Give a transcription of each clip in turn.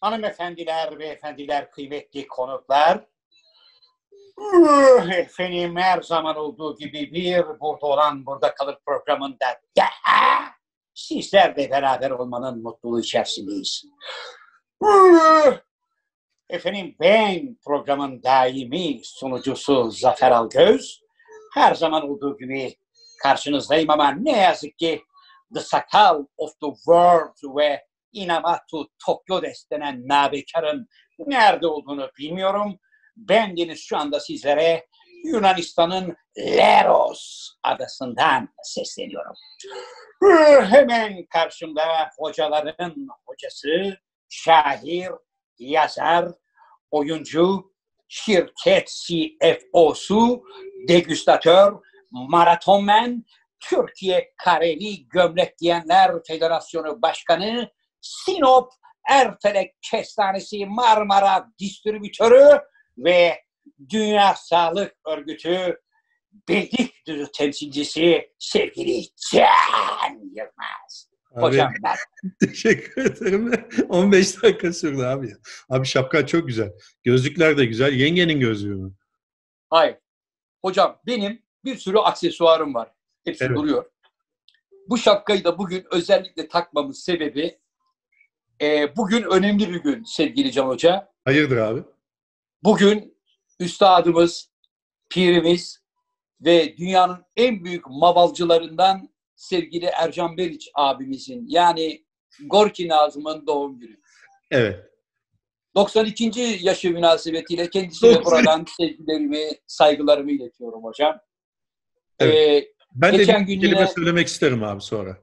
Hanımefendiler, beyefendiler, kıymetli konuklar. Efendim her zaman olduğu gibi bir burada olan burada kalır programında da sizlerle beraber olmanın mutluluğu içerisindeyiz. Efendim ben programın daimi sunucusu Zafer Algöz. Her zaman olduğu gibi karşınızdayım ama ne yazık ki The Sakal of the World ve Inamatu Tokyo denen nabekarın nerede olduğunu bilmiyorum. Ben Deniz şu anda sizlere Yunanistan'ın Leros adasından sesleniyorum. Hemen karşımda hocaların hocası, şair, yazar, oyuncu, şirket CFO'su, degüstatör, maratonmen, Türkiye Kareli Gömlek Giyenler Federasyonu Başkanı, Sinop Erfelek Kestanesi Marmara Distribütörü ve Dünya Sağlık Örgütü Beylikdüzü temsilcisi sevgili Can Yılmaz. Abi, Hocam ben teşekkür ederim. 15 dakika sürdü abi. Abi şapka çok güzel. Gözlükler de güzel. Yengenin gözlüğü mü? Hayır. Hocam benim bir sürü aksesuarım var. Hepsi Evet. duruyor. Bu şapkayı da bugün özellikle takmamın sebebi e, bugün önemli bir gün sevgili Can Hoca. Hayırdır abi? Bugün üstadımız, pirimiz ve dünyanın en büyük mabalcılarından sevgili Ercan Beriç abimizin yani Gorki Nazım'ın doğum günü. Evet. 92. yaşı münasebetiyle kendisine 90. buradan sevgilerimi, saygılarımı iletiyorum hocam. Evet. Ee, Ben de bir kelime yine- söylemek isterim abi sonra.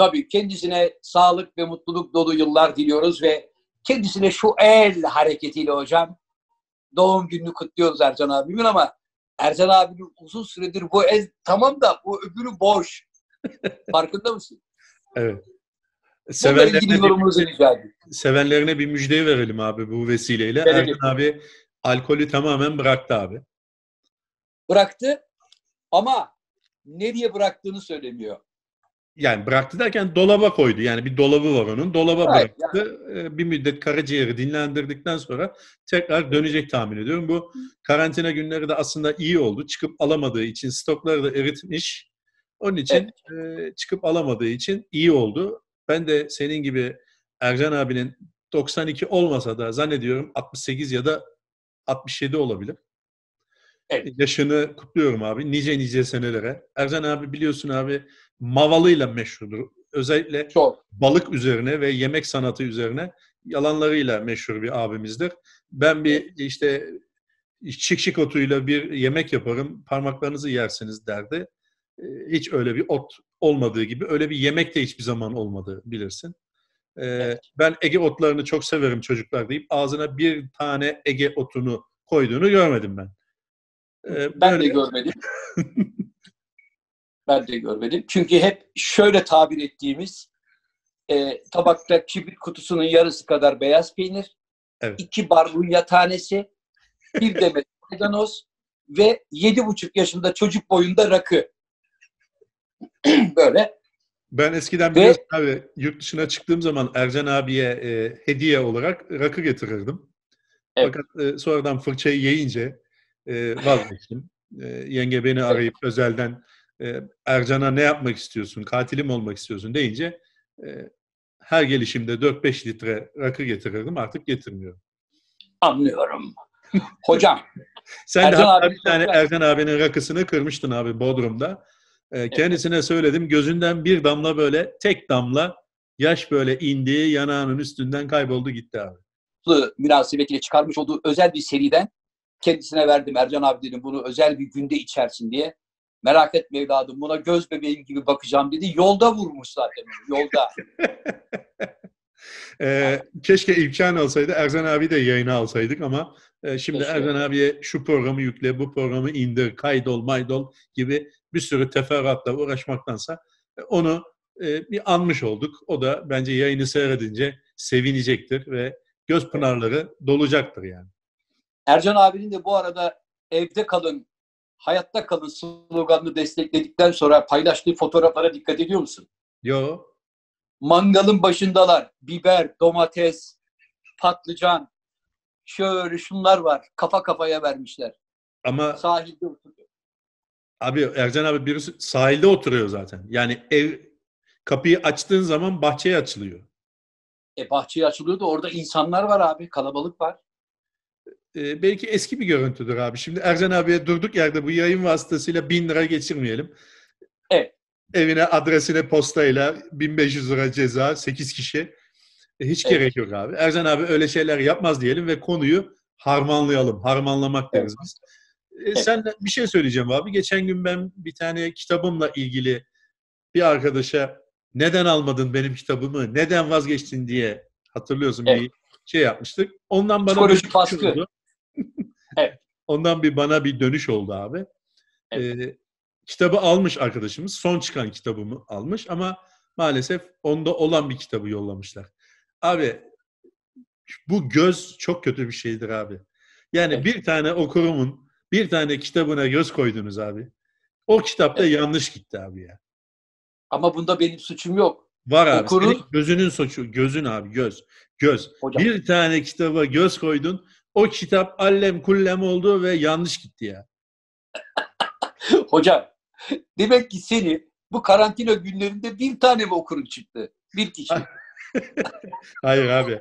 Tabii kendisine sağlık ve mutluluk dolu yıllar diliyoruz ve kendisine şu el hareketiyle hocam doğum gününü kutluyoruz Ercan abimin ama Ercan abinin uzun süredir bu el tamam da bu öbürü boş. Farkında mısın? Evet. Sevenlerine bir, rica sevenlerine bir müjdeyi verelim abi bu vesileyle. Verelim. Erkan abi alkolü tamamen bıraktı abi. Bıraktı ama nereye bıraktığını söylemiyor. Yani bıraktı derken dolaba koydu. Yani bir dolabı var onun. Dolaba Evet, bıraktı. Ee, Bir müddet karaciğeri dinlendirdikten sonra tekrar dönecek tahmin ediyorum. Bu karantina günleri de aslında iyi oldu. Çıkıp alamadığı için stokları da eritmiş. Onun için e, çıkıp alamadığı için iyi oldu. Ben de senin gibi Ercan abinin 92 olmasa da zannediyorum 68 ya da 67 olabilir. Evet. Yaşını kutluyorum abi. Nice nice senelere. Ercan abi biliyorsun abi mavalıyla meşhurdur. Özellikle Çok. balık üzerine ve yemek sanatı üzerine yalanlarıyla meşhur bir abimizdir. Ben bir işte şık şık otuyla bir yemek yaparım, parmaklarınızı yersiniz derdi. Ee, Hiç öyle bir ot olmadığı gibi öyle bir yemek de hiçbir zaman olmadı bilirsin. Ee, Evet. Ben Ege otlarını çok severim çocuklar deyip ağzına bir tane Ege otunu koyduğunu görmedim ben. Ee, Ben böyle- de görmedim. ben de görmedim. Çünkü hep şöyle tabir ettiğimiz e, tabakta kibrit kutusunun yarısı kadar beyaz peynir, Evet. iki barbunya tanesi, bir demet maydanoz ve yedi buçuk yaşında çocuk boyunda rakı. Böyle. Ben eskiden Ve- biliyorsun abi yurt dışına çıktığım zaman Ercan abiye e, hediye olarak rakı getirirdim. Evet. Fakat e, sonradan fırçayı yiyince e, vazgeçtim. E, yenge beni arayıp özelden Ercan'a ne yapmak istiyorsun, katilim olmak istiyorsun deyince her gelişimde 4-5 litre rakı getirirdim. Artık getirmiyorum. Anlıyorum. Hocam Sen de Ercan hatta abi bir tane Ercan abinin rakısını kırmıştın abi Bodrum'da. Kendisine söyledim. Gözünden bir damla böyle tek damla yaş böyle indi, yanağının üstünden kayboldu gitti abi. Münasebetiyle çıkarmış olduğu özel bir seriden kendisine verdim. Ercan abi dedim bunu özel bir günde içersin diye. Merak etme evladım buna göz bebeğim gibi bakacağım dedi. Yolda vurmuş zaten. Yolda. E, keşke imkan olsaydı Ercan abi de yayına alsaydık ama e, şimdi Keşke. Ercan abiye şu programı yükle, bu programı indir, kaydol, maydol gibi bir sürü teferruatla uğraşmaktansa e, onu e, bir anmış olduk. O da bence yayını seyredince sevinecektir ve göz pınarları dolacaktır yani. Ercan abinin de bu arada evde kalın, hayatta kalın sloganını destekledikten sonra paylaştığı fotoğraflara dikkat ediyor musun? Yo, Mangalın başındalar. Biber, domates, patlıcan, şöyle şunlar var. Kafa kafaya vermişler. Ama Sahilde oturuyor. abi Ercan abi birisi sahilde oturuyor zaten. Yani ev kapıyı açtığın zaman bahçeye açılıyor. E bahçeye açılıyordu. Orada insanlar var abi. Kalabalık var. Ee, belki eski bir görüntüdür abi. Şimdi Ercan abiye durduk yerde bu yayın vasıtasıyla bin lira geçirmeyelim. Evet. Evine, adresine postayla 1500 lira ceza, 8 kişi. E, Hiç Evet. gerek yok abi. Ercan abi öyle şeyler yapmaz diyelim ve konuyu harmanlayalım. Harmanlamak deriz biz. E, Sen de bir şey söyleyeceğim abi. Geçen gün ben bir tane kitabımla ilgili bir arkadaşa neden almadın benim kitabımı, neden vazgeçtin diye hatırlıyorsun Evet. bir şey yapmıştık. Ondan bana Psikolojik dönüş baskı. oldu. Evet. Ondan bir bana bir dönüş oldu abi. Ee, kitabı almış arkadaşımız. Son çıkan kitabımı almış ama maalesef onda olan bir kitabı yollamışlar. Abi bu göz çok kötü bir şeydir abi. Yani Evet. bir tane okurumun bir tane kitabına göz koydunuz abi. O kitapta Evet. yanlış gitti abi ya. Ama bunda benim suçum yok. Var abi. Okurun- Senin gözünün suçu. Gözün abi göz. Göz. Hocam. Bir tane kitaba göz koydun. O kitap allem kullem oldu ve yanlış gitti ya. Hocam demek ki seni bu karantina günlerinde bir tane mi okurun çıktı? Bir kişi. Hayır abi.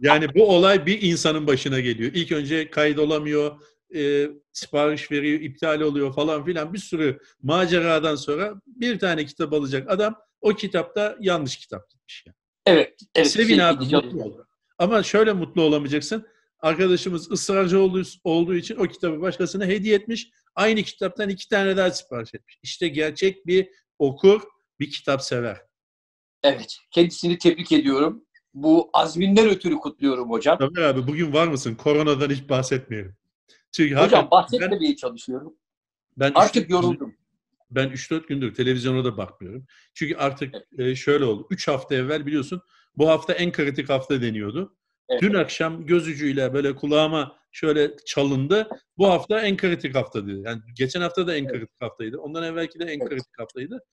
Yani bu olay bir insanın başına geliyor. İlk önce kaydolamıyor, e, sipariş veriyor, iptal oluyor falan filan bir sürü maceradan sonra bir tane kitap alacak adam o kitapta yanlış kitap gitmiş. Yani. Evet. evet Sevin sevgili abi mutlu ol. Ama şöyle mutlu olamayacaksın. Arkadaşımız ısrarcı olduğu, olduğu için o kitabı başkasına hediye etmiş. Aynı kitaptan iki tane daha sipariş etmiş. İşte gerçek bir okur, bir kitap sever. Evet. Kendisini tebrik ediyorum. Bu azminden ötürü kutluyorum hocam. Tabii abi bugün var mısın? Koronadan hiç bahsetmeyelim. Çünkü Hocam bahsetmemeye çalışıyorum. ben, ben Artık üç- yoruldum. Ben 3-4 gündür televizyona da bakmıyorum. Çünkü artık e, şöyle oldu. 3 hafta evvel biliyorsun bu hafta en kritik hafta deniyordu. Evet. Dün akşam göz ucuyla böyle kulağıma şöyle çalındı. Bu hafta en kritik hafta dedi. Yani geçen hafta da en Evet. kritik haftaydı. Ondan evvelki de en Evet. kritik haftaydı.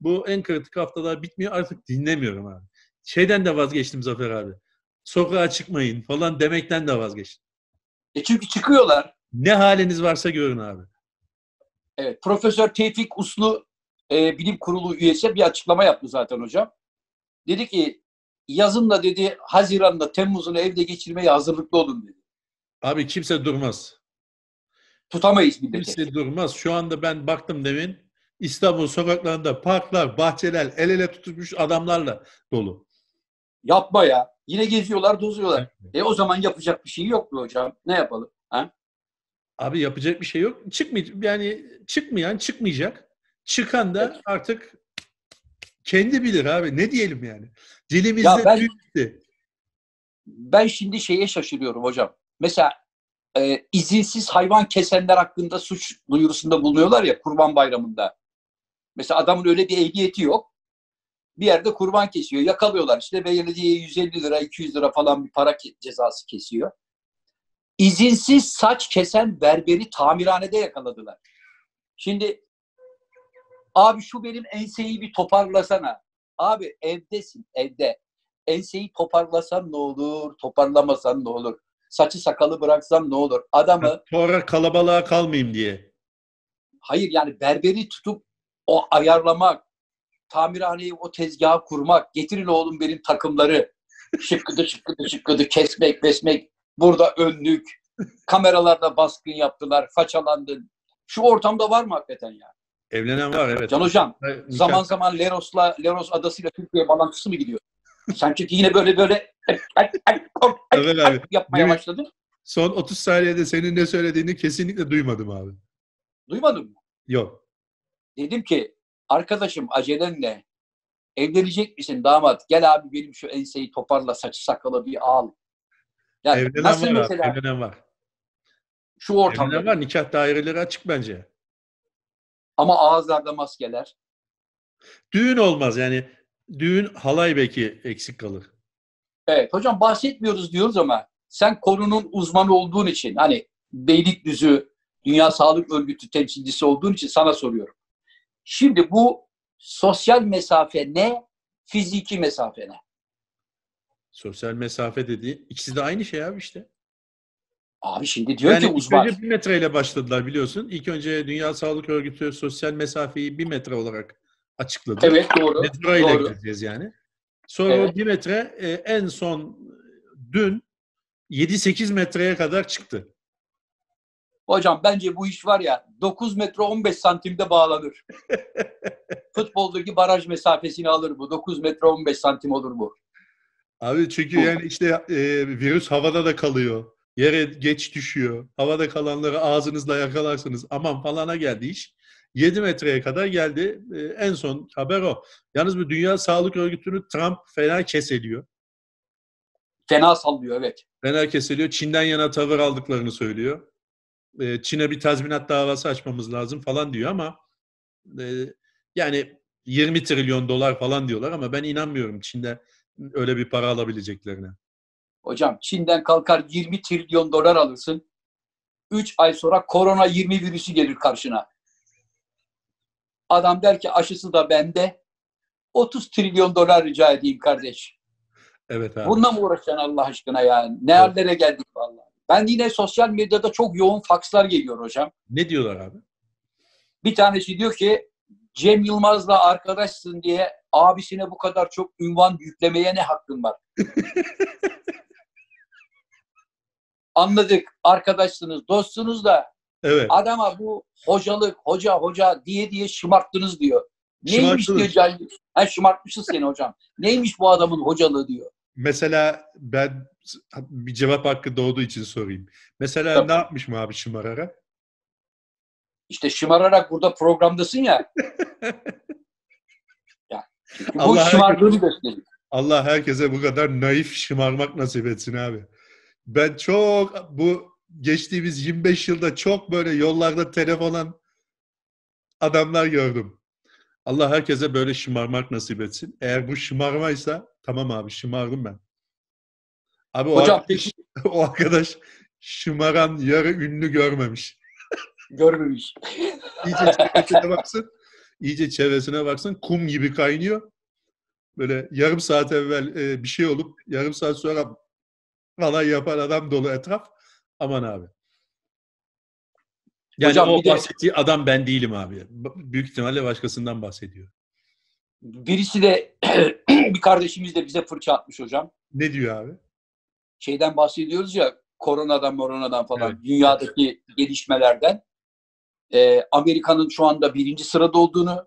Bu en kritik haftalar bitmiyor. Artık dinlemiyorum abi. Şeyden de vazgeçtim Zafer abi. Sokağa çıkmayın falan demekten de vazgeçtim. E çünkü çıkıyorlar. Ne haliniz varsa görün abi. Evet. Profesör Tevfik Uslu e, bilim kurulu üyesi bir açıklama yaptı zaten hocam. Dedi ki yazınla dedi Haziran'da Temmuz'unu evde geçirmeye hazırlıklı olun dedi. Abi kimse durmaz. Tutamayız milleti. Kimse durmaz. Şu anda ben baktım demin İstanbul sokaklarında parklar, bahçeler el ele tutuşmuş adamlarla dolu. Yapma ya. Yine geziyorlar, dozuyorlar. E o zaman yapacak bir şey yok mu hocam? Ne yapalım? Ha? Abi yapacak bir şey yok. Çıkmayacak. Yani çıkmayan çıkmayacak. Çıkan da Evet. artık kendi bilir abi. Ne diyelim yani? Dilimizde Ya ben- tüy- Ben şimdi şeye şaşırıyorum hocam. Mesela e, izinsiz hayvan kesenler hakkında suç duyurusunda bulunuyorlar ya Kurban Bayramı'nda. Mesela adamın öyle bir ehliyeti yok. Bir yerde kurban kesiyor. Yakalıyorlar işte belediye 150 lira, 200 lira falan bir para cezası kesiyor. İzinsiz saç kesen berberi tamirhanede yakaladılar. Şimdi abi şu benim enseyi bir toparlasana. Abi evdesin, evde. Enseyi toparlasan ne olur, toparlamasan ne olur? Saçı sakalı bıraksan ne olur? Adamı sonra kalabalığa kalmayayım diye. hayır yani berberi tutup o ayarlamak, tamirhaneyi o tezgaha kurmak, getirin oğlum benim takımları, şıkkıdı şıkkıdı şıkkıdı kesmek besmek, burada önlük, kameralarda baskın yaptılar, façalandın. Şu ortamda var mı hakikaten ya? Evlenen var evet. Can Hocam Nikah- zaman zaman Leros'la Leros adasıyla Türkiye bağlantısı mı gidiyor? Sen çünkü yine böyle böyle Evet abi. yapmaya başladın. Son 30 saniyede senin ne söylediğini kesinlikle duymadım abi. Duymadın mı? Yok. Dedim ki arkadaşım acelen ne? Evlenecek misin damat? Gel abi benim şu enseyi toparla saçı sakalı bir al. Yani Evlenen nasıl var mesela abi. Evlenen var. şu ortamda Evlenen var. Nikah daireleri açık bence. Ama ağızlarda maskeler. Düğün olmaz yani. Düğün halay belki eksik kalır. Evet hocam bahsetmiyoruz diyoruz ama sen konunun uzmanı olduğun için hani Beylikdüzü Dünya Sağlık Örgütü temsilcisi olduğun için sana soruyorum. Şimdi bu sosyal mesafe ne? Fiziki mesafe ne? Sosyal mesafe dediği ikisi de aynı şey abi işte. Abi şimdi diyor Yani ki uzman. önce bir metreyle başladılar biliyorsun. İlk önce Dünya Sağlık Örgütü sosyal mesafeyi bir metre olarak açıkladı. Evet doğru. Metro ile doğru. gideceğiz yani. Sonra Evet. bir metre e, en son dün 7-8 metreye kadar çıktı. Hocam bence bu iş var ya 9 metre 15 santimde bağlanır. Futboldaki baraj mesafesini alır bu. 9 metre 15 santim olur bu. Abi çünkü Bu- yani işte e, virüs havada da kalıyor. Yere geç düşüyor. Havada kalanları ağzınızla yakalarsınız. Aman falana geldi iş. 7 metreye kadar geldi. E, en son haber o. Yalnız bu Dünya Sağlık Örgütü'nü Trump fena keseliyor. Fena sallıyor evet. Fena keseliyor. Çin'den yana tavır aldıklarını söylüyor. E, Çin'e bir tazminat davası açmamız lazım falan diyor ama e, yani 20 trilyon dolar falan diyorlar ama ben inanmıyorum Çin'de öyle bir para alabileceklerine. Hocam Çin'den kalkar 20 trilyon dolar alırsın. 3 ay sonra korona 20 virüsü gelir karşına. Adam der ki aşısı da bende. 30 trilyon dolar rica edeyim kardeş. Evet abi. Bununla mı uğraşacaksın Allah aşkına ya? Ne hallere geldik vallahi. Ben yine sosyal medyada çok yoğun fakslar geliyor hocam. Ne diyorlar abi? Bir tanesi diyor ki Cem Yılmaz'la arkadaşsın diye abisine bu kadar çok ünvan yüklemeye ne hakkın var? Anladık. Arkadaşsınız, dostsunuz da Evet. adama bu hocalık, hoca hoca diye diye şımarttınız diyor. Neymiş diyor cahil. Ha şımartmışız seni hocam. Neymiş bu adamın hocalığı diyor. Mesela ben bir cevap hakkı doğduğu için sorayım. Mesela Tabii. ne yapmış mı abi şımararak? İşte şımararak burada programdasın ya. ya bu Allah şımardığını gösteriyor. Allah herkese bu kadar naif şımarmak nasip etsin abi. Ben çok bu geçtiğimiz 25 yılda çok böyle yollarda telefon adamlar gördüm. Allah herkese böyle şımarmak nasip etsin. Eğer bu şımarmaysa tamam abi şımardım ben. Abi o, Hocam arkadaş, o arkadaş şımaran yarı ünlü görmemiş. Görmemiş. İyice çevresine baksın. İyice çevresine baksın. Kum gibi kaynıyor. Böyle yarım saat evvel e, bir şey olup yarım saat sonra falan yapan adam dolu etraf. Aman abi. Yani Hocam o bir de- bahsettiği adam ben değilim abi. Büyük ihtimalle başkasından bahsediyor. Birisi de bir kardeşimiz de bize fırça atmış hocam. Ne diyor abi? Şeyden bahsediyoruz ya koronadan moronadan falan Evet. dünyadaki gelişmelerden. Ee, Amerika'nın şu anda birinci sırada olduğunu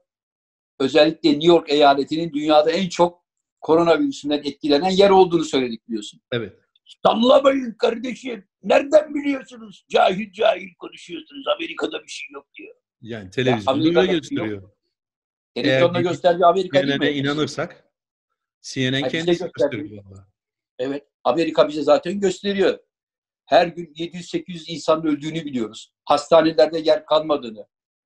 özellikle New York eyaletinin dünyada en çok koronavirüsünden etkilenen yer olduğunu söyledik biliyorsun. Evet. Sallamayın kardeşim. Nereden biliyorsunuz? Cahil cahil konuşuyorsunuz. Amerika'da bir şey yok diyor. Yani televizyonda öyle yok. gösteriyor. Televizyonda bir- gösterdiği Amerika değil mi? İnanırsak CNN bize kendisi gösteriyor. Evet. Amerika bize zaten gösteriyor. Her gün 700-800 insanın öldüğünü biliyoruz. Hastanelerde yer kalmadığını.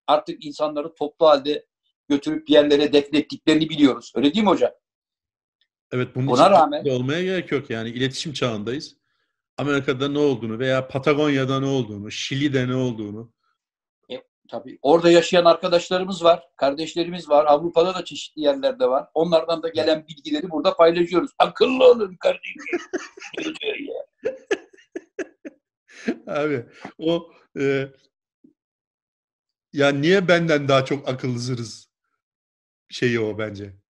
Artık insanları toplu halde götürüp bir yerlere defnettiklerini biliyoruz. Öyle değil mi hocam? Evet bunun Ona için rağmen- olmaya gerek yok yani iletişim çağındayız. Amerika'da ne olduğunu veya Patagonya'da ne olduğunu, Şili'de ne olduğunu Tabii. Orada yaşayan arkadaşlarımız var, kardeşlerimiz var. Avrupa'da da çeşitli yerlerde var. Onlardan da gelen bilgileri burada paylaşıyoruz. Akıllı olun kardeşim. Abi o e, ya niye benden daha çok akıllısınız şeyi o bence.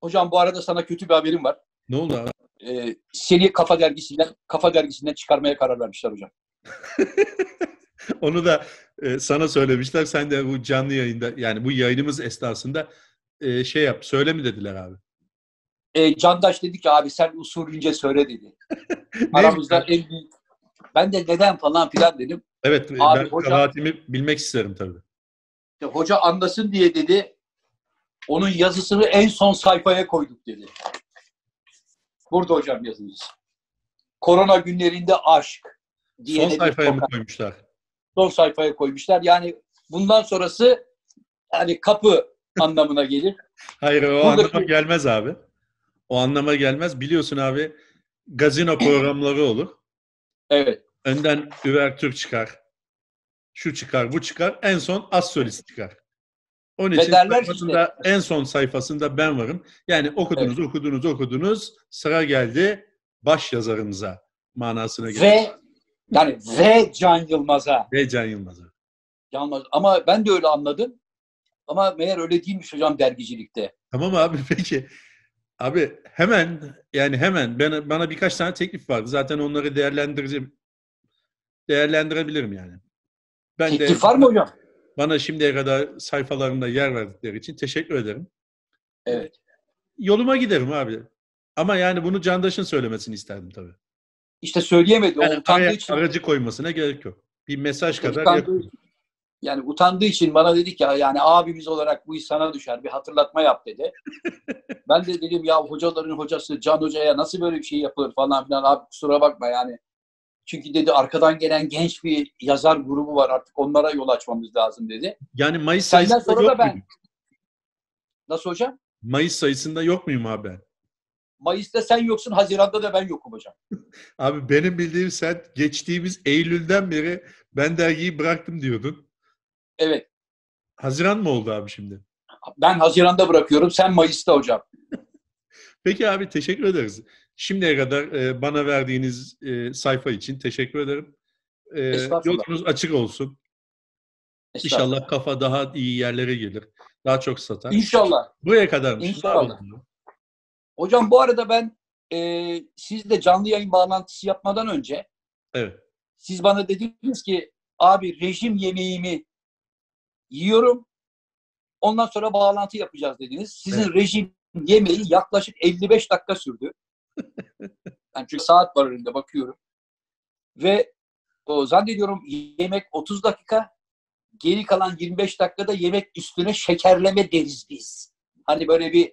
Hocam bu arada sana kötü bir haberim var. Ne oldu abi? Ee, seni Kafa Dergisi'nden Kafa Dergisi'nden çıkarmaya karar vermişler hocam. Onu da e, sana söylemişler. Sen de bu canlı yayında yani bu yayınımız esnasında e, şey yap söyle mi dediler abi. Ee, Candaş dedi ki abi sen usulünce söyle dedi. Aramızda en büyük. Ben de neden falan filan dedim. Evet Abi, ben hocam- kabahatimi bilmek isterim tabii. Hoca anlasın diye dedi. Onun yazısını en son sayfaya koyduk dedi. Burada hocam yazınız. Korona günlerinde aşk. diye Son sayfaya mı koymuşlar? Son sayfaya koymuşlar. Yani bundan sonrası yani kapı anlamına gelir. Hayır o Buradaki- anlama gelmez abi. O anlama gelmez. Biliyorsun abi gazino programları olur. Evet. Önden üvertür çıkar. Şu çıkar, bu çıkar. En son az solist çıkar. Onun için sayfasında, en son sayfasında ben varım. Yani okudunuz, okudunuz, okudunuz. Sıra geldi. baş yazarımıza manasına gelir. Ve yani ve Can Yılmaz'a. Ve Can Yılmaz'a. Can Yılmaz. Ama ben de öyle anladım. Ama meğer öyle değilmiş hocam dergicilikte. Tamam abi peki. Abi hemen yani hemen bana, bana birkaç tane teklif vardı. Zaten onları değerlendireceğim. Değerlendirebilirim yani. Ben Teklif de var mı hocam? Bana şimdiye kadar sayfalarında yer verdikleri için teşekkür ederim. Evet. Yoluma giderim abi. Ama yani bunu Candaş'ın söylemesini isterdim tabii. İşte söyleyemedi. Yani utandığı için. aracı koymasına gerek yok. Bir mesaj kadar utandığı, yakın. yani utandığı için bana dedi ki yani abimiz olarak bu iş sana düşer. Bir hatırlatma yap dedi. ben de dedim ya hocaların hocası Can Hoca'ya nasıl böyle bir şey yapılır falan filan. Abi kusura bakma yani. Çünkü dedi arkadan gelen genç bir yazar grubu var artık onlara yol açmamız lazım dedi. Yani Mayıs Senden sayısında sonra da yok ben. muyum? Nasıl hocam? Mayıs sayısında yok muyum abi ben? Mayıs'ta sen yoksun, Haziran'da da ben yokum hocam. Abi benim bildiğim sen geçtiğimiz Eylül'den beri ben dergiyi bıraktım diyordun. Evet. Haziran mı oldu abi şimdi? Ben Haziran'da bırakıyorum, sen Mayıs'ta hocam. Peki abi teşekkür ederiz. Şimdiye kadar e, bana verdiğiniz e, sayfa için teşekkür ederim. E, yolunuz açık olsun. İnşallah kafa daha iyi yerlere gelir. Daha çok satar. İnşallah. Buraya kadarmış. İnşallah. Hocam bu arada ben e, sizle canlı yayın bağlantısı yapmadan önce Evet. siz bana dediniz ki abi rejim yemeğimi yiyorum. Ondan sonra bağlantı yapacağız dediniz. Sizin Evet. rejim yemeği yaklaşık 55 dakika sürdü. Yani çünkü saat var önünde bakıyorum. Ve o, zannediyorum yemek 30 dakika. Geri kalan 25 dakikada yemek üstüne şekerleme deriz biz. Hani böyle bir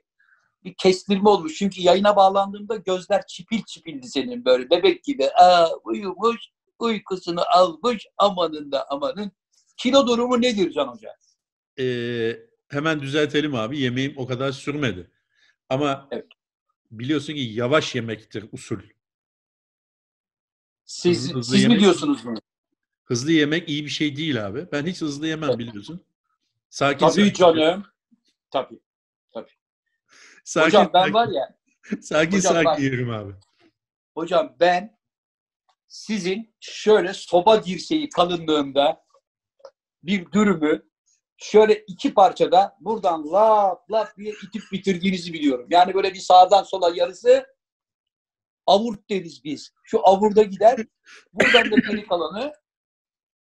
bir kestirme olmuş. Çünkü yayına bağlandığımda gözler çipil çipildi senin böyle bebek gibi. Aa, uyumuş, uykusunu almış amanın da amanın. Kilo durumu nedir Can Hoca? E, hemen düzeltelim abi. Yemeğim o kadar sürmedi. Ama Evet. Biliyorsun ki yavaş yemektir usul. Siz, Hızlı hızlı siz mi yemek- diyorsunuz bunu? Hızlı yemek iyi bir şey değil abi. Ben hiç hızlı yemem Evet. biliyorsun. Sakin Tabii sakin. canım. Tabii. Sakin, Hocam ben sakin, var ya, sakin, Hocam sakin bak- yerim abi. hocam ben sizin şöyle soba dirseği kalınlığında bir dürümü şöyle iki parçada buradan lap lap diye itip bitirdiğinizi biliyorum. Yani böyle bir sağdan sola yarısı avurt deriz biz. Şu avurda gider. Buradan da geri kalanı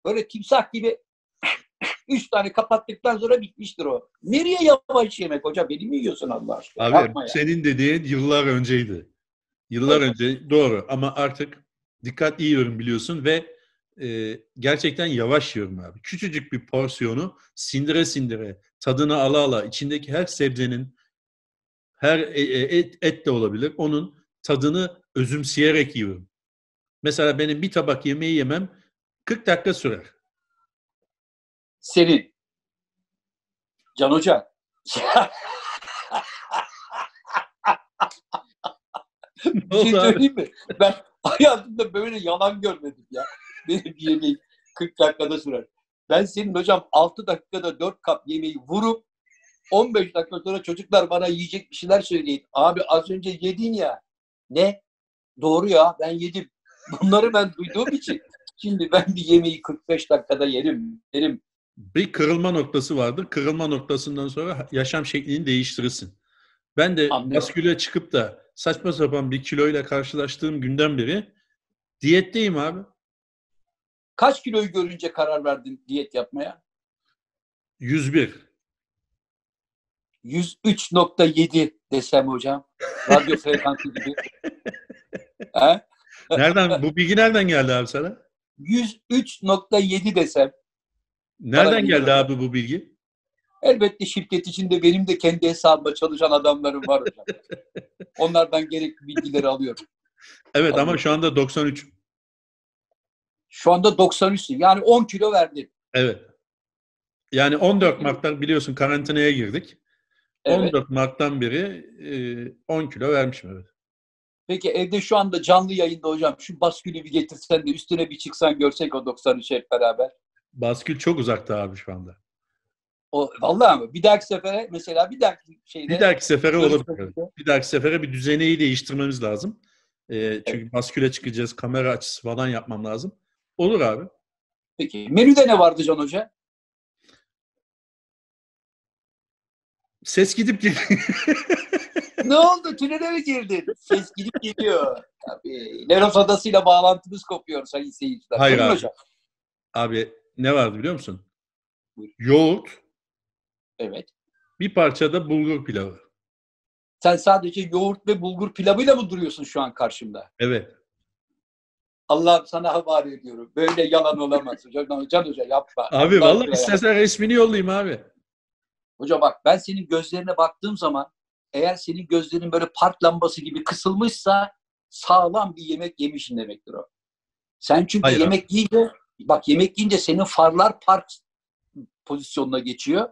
böyle timsah gibi üç tane kapattıktan sonra bitmiştir o. Nereye yavaş yemek hocam? Beni mi yiyorsun Allah aşkına? Abi Yapma ya. senin dediğin yıllar önceydi. Yıllar Evet. önce doğru ama artık dikkatli yiyorum biliyorsun ve e, gerçekten yavaş yiyorum abi. Küçücük bir porsiyonu sindire sindire, tadını ala ala, içindeki her sebzenin, her e- e- et, et de olabilir, onun tadını özümseyerek yiyorum. Mesela benim bir tabak yemeği yemem 40 dakika sürer. Senin. Can Hoca. Ne Bir şey söyleyeyim mi? Ben hayatımda böyle yalan görmedim ya. Benim bir yemeğim 40 dakikada sürer. Ben senin hocam 6 dakikada 4 kap yemeği vurup 15 dakika sonra çocuklar bana yiyecek bir şeyler söyleyin. Abi az önce yedin ya. Ne? Doğru ya ben yedim. Bunları ben duyduğum için şimdi ben bir yemeği 45 dakikada yerim. Yerim. bir kırılma noktası vardır. Kırılma noktasından sonra yaşam şeklini değiştirirsin. Ben de basküle çıkıp da saçma sapan bir kiloyla karşılaştığım günden beri diyetteyim abi. Kaç kiloyu görünce karar verdin diyet yapmaya? 101. 103.7 desem hocam. Radyo frekansı gibi. He? Nereden bu bilgi nereden geldi abi sana? 103.7 desem. Nereden geldi bilmiyorum. abi bu bilgi? Elbette şirket içinde benim de kendi hesabıma çalışan adamlarım var hocam. Onlardan gerekli bilgileri alıyorum. Evet ama Anladım. şu anda 93. Şu anda 93'sün. Yani 10 kilo verdin. Evet. Yani 14 Mart'tan biliyorsun karantinaya girdik. Evet. 14 Mart'tan beri e, 10 kilo vermişim evet. Peki evde şu anda canlı yayında hocam şu baskülü bir getirsen de üstüne bir çıksan görsek o 93 hep beraber. Baskül çok uzakta abi şu anda. O, vallahi mi? Bir dahaki sefere mesela bir dahaki şeyde Bir dahaki sefere olabilir. Bir dahaki sefere bir düzeneyi değiştirmemiz lazım. Ee, çünkü basküle çıkacağız, kamera açısı falan yapmam lazım. Olur abi. Peki. Menüde ne vardı Can Hoca? Ses gidip geliyor. ne oldu? Tünele mi girdin? Ses gidip geliyor. Tabii. Leros Adası'yla bağlantımız kopuyor sayın seyirciler. Hayır Buyurun abi. hocam. abi ne vardı biliyor musun? Buyur. Yoğurt, Evet. bir parça da bulgur pilavı. Sen sadece yoğurt ve bulgur pilavıyla mı duruyorsun şu an karşımda? Evet. Allah sana havale ediyorum. Böyle yalan olamaz. Hocam, Can Hoca yapma. Abi Allah vallahi istersen resmini yollayayım abi. Hoca bak ben senin gözlerine baktığım zaman eğer senin gözlerin böyle park lambası gibi kısılmışsa sağlam bir yemek yemişsin demektir o. Sen çünkü Hayır abi. yemek yiyince bak yemek yiyince senin farlar park pozisyonuna geçiyor.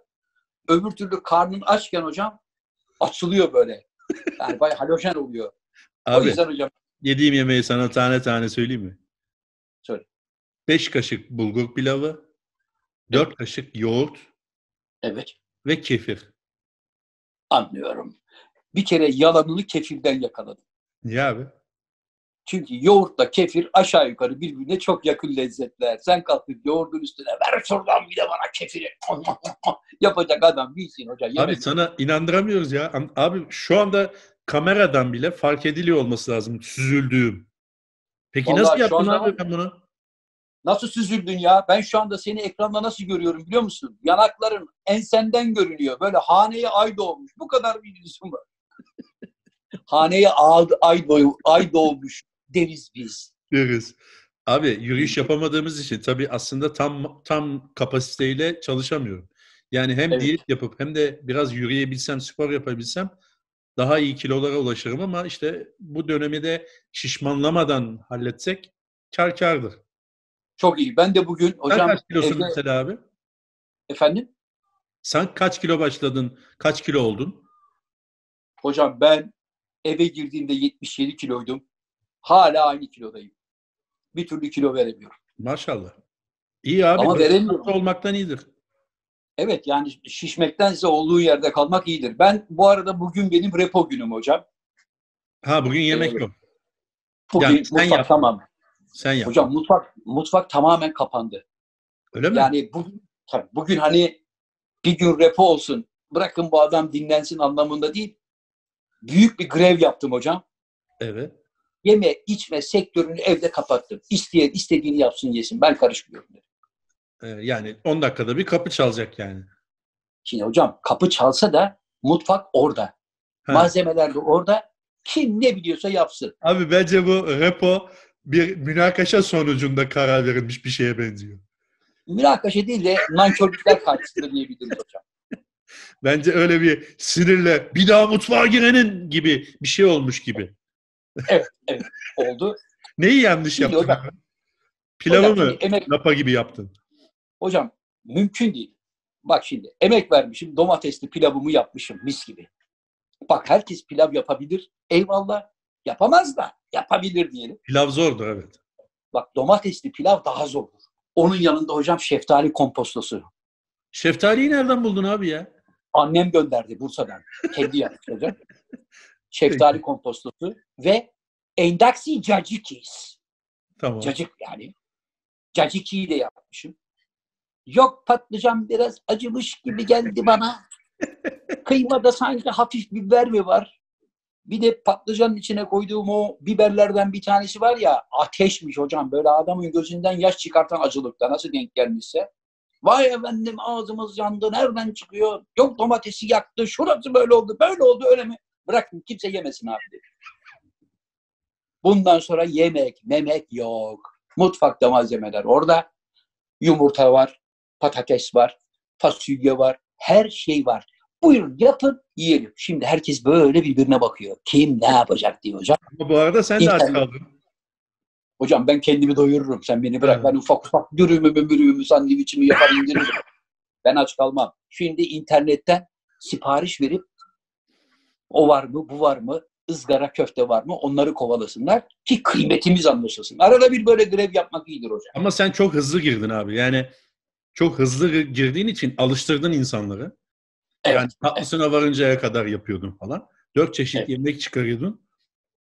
Öbür türlü karnın açken hocam açılıyor böyle. Yani bayağı halojen oluyor. O Abi yüzden hocam yediğim yemeği sana tane tane söyleyeyim mi? Söyle. 5 kaşık bulgur pilavı, 4 kaşık yoğurt evet ve kefir. anlıyorum. Bir kere yalanını kefirden yakaladım. Niye abi? Çünkü yoğurtla kefir aşağı yukarı birbirine çok yakın lezzetler. Sen kalkıp yoğurdun üstüne ver şuradan bir de bana kefiri. Yapacak adam bilsin hocam. Abi sana inandıramıyoruz ya. Abi şu anda kameradan bile fark ediliyor olması lazım süzüldüğüm. Peki Vallahi nasıl yaptın anda- abi ben bunu? Nasıl süzüldün ya? Ben şu anda seni ekranda nasıl görüyorum biliyor musun? Yanakların ensenden görünüyor. Böyle haneye ay doğmuş. Bu kadar bir yüzüm var. haneye ay, ay, doğ- ay doğmuş deriz biz. Görürüz. Abi yürüyüş yapamadığımız için tabii aslında tam tam kapasiteyle çalışamıyorum. Yani hem Evet. diyet yapıp hem de biraz yürüyebilsem, spor yapabilsem daha iyi kilolara ulaşırım ama işte bu dönemi de şişmanlamadan halletsek kar kardır. Çok iyi. Ben de bugün Sen hocam kaç kilosun evde- mesela abi? efendim Sen kaç kilo başladın? Kaç kilo oldun? hocam ben eve girdiğimde 77 kiloydum. Hala aynı kilodayım. Bir türlü kilo veremiyorum. Maşallah. İyi abi. Ama veremiyorum. olmaktan iyidir. Evet yani şişmektense olduğu yerde kalmak iyidir. Ben bu arada bugün benim repo günüm hocam. Ha bugün yemek Evet. yok. Bugün Yani sen mutfak yap. tamam. Sen yap. Hocam mutfak mutfak tamamen kapandı. Öyle mi? Yani bugün tabii bugün hani bir gün repo olsun. Bırakın bu adam dinlensin anlamında değil. Büyük bir grev yaptım hocam. Evet. Yeme içme sektörünü evde kapattım. İsteyen istediğini yapsın yesin. Ben karışmıyorum. dedim. Ee, yani 10 dakikada bir kapı çalacak yani. Şimdi hocam kapı çalsa da mutfak orada. Ha. Malzemeler de orada. Kim ne biliyorsa yapsın. Abi bence bu repo bir münakaşa sonucunda karar verilmiş bir şeye benziyor. Münakaşa değil de nankörlükler karşısında diyebiliriz hocam. Bence öyle bir sinirle bir daha mutfağa girenin gibi bir şey olmuş gibi. Oldu. Neyi yanlış Şimdi yaptın? hocam-? Pilavı Hocam mı emek, lapa gibi yaptın? Hocam mümkün değil. Bak şimdi emek vermişim. Domatesli pilavımı yapmışım mis gibi. Bak herkes pilav yapabilir. Eyvallah. Yapamaz da yapabilir diyelim. Pilav zordur evet. Bak domatesli pilav daha zordur. Onun yanında hocam şeftali kompostosu. Şeftaliyi nereden buldun abi ya? Annem gönderdi Bursa'dan. Kendi yaptı hocam. Şeftali kompostosu ve endaksi cacikis. Tamam. Cacık yani. Cacikiyi de yapmışım. Yok patlıcan biraz acımış gibi geldi bana. Kıymada sanki hafif biber mi var? Bir de patlıcanın içine koyduğum o biberlerden bir tanesi var ya ateşmiş hocam. Böyle adamın gözünden yaş çıkartan acılıkta nasıl denk gelmişse. Vay efendim ağzımız yandı nereden çıkıyor? Yok domatesi yaktı şurası böyle oldu böyle oldu öyle mi? Bırakın kimse yemesin abi dedi. Bundan sonra yemek memek yok. Mutfakta malzemeler orada. Yumurta var, patates var, fasulye var, her şey var. Buyurun yapın, yiyelim. Şimdi herkes böyle birbirine bakıyor. Kim ne yapacak diye hocam. Ama bu arada sen de aç İnternet. kaldın. Hocam ben kendimi doyururum. Sen beni bırak. Evet. Ben ufak ufak dürümümü, mürümümü, sandviçimi yapar indiririm. ben aç kalmam. Şimdi internetten sipariş verip o var mı, bu var mı, ızgara köfte var mı onları kovalasınlar ki kıymetimiz anlaşılsın. Arada bir böyle grev yapmak iyidir hocam. Ama sen çok hızlı girdin abi. Yani çok hızlı girdiğin için alıştırdın insanları. Evet. Yani tatlısına varıncaya kadar yapıyordun falan. Dört çeşit Evet. yemek çıkarıyordun.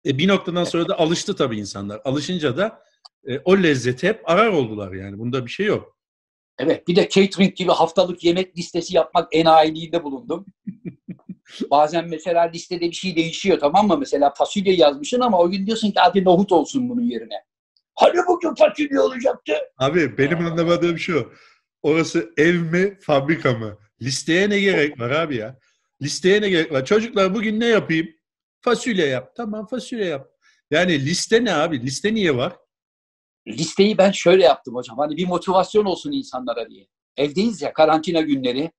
E, bir noktadan sonra da alıştı tabii insanlar. Alışınca da e, o lezzeti hep arar oldular yani. Bunda bir şey yok. Evet bir de catering gibi haftalık yemek listesi yapmak en enayiliğinde bulundum. Bazen mesela listede bir şey değişiyor tamam mı? Mesela fasulye yazmışsın ama o gün diyorsun ki hadi nohut olsun bunun yerine. Hani bugün fasulye olacaktı? Abi benim anlamadığım şu. Orası ev mi, fabrika mı? Listeye ne gerek var abi ya? Listeye ne gerek var? Çocuklar bugün ne yapayım? Fasulye yap. Tamam fasulye yap. Yani liste ne abi? Liste niye var? Listeyi ben şöyle yaptım hocam. Hani bir motivasyon olsun insanlara diye. Evdeyiz ya karantina günleri.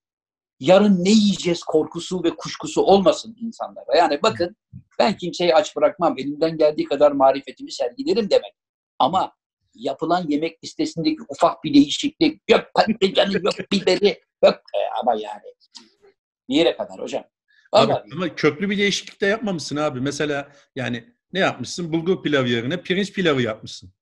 Yarın ne yiyeceğiz korkusu ve kuşkusu olmasın insanlara. Yani bakın ben kimseyi aç bırakmam. Elimden geldiği kadar marifetimi sergilerim demek. Ama yapılan yemek listesindeki ufak bir değişiklik yok patlıcanı yok biberi yok e, ama yani bir yere kadar hocam. Abi, Vallahi ama köklü bir değişiklik de yapmamışsın abi. Mesela yani ne yapmışsın? Bulgur pilavı yerine pirinç pilavı yapmışsın.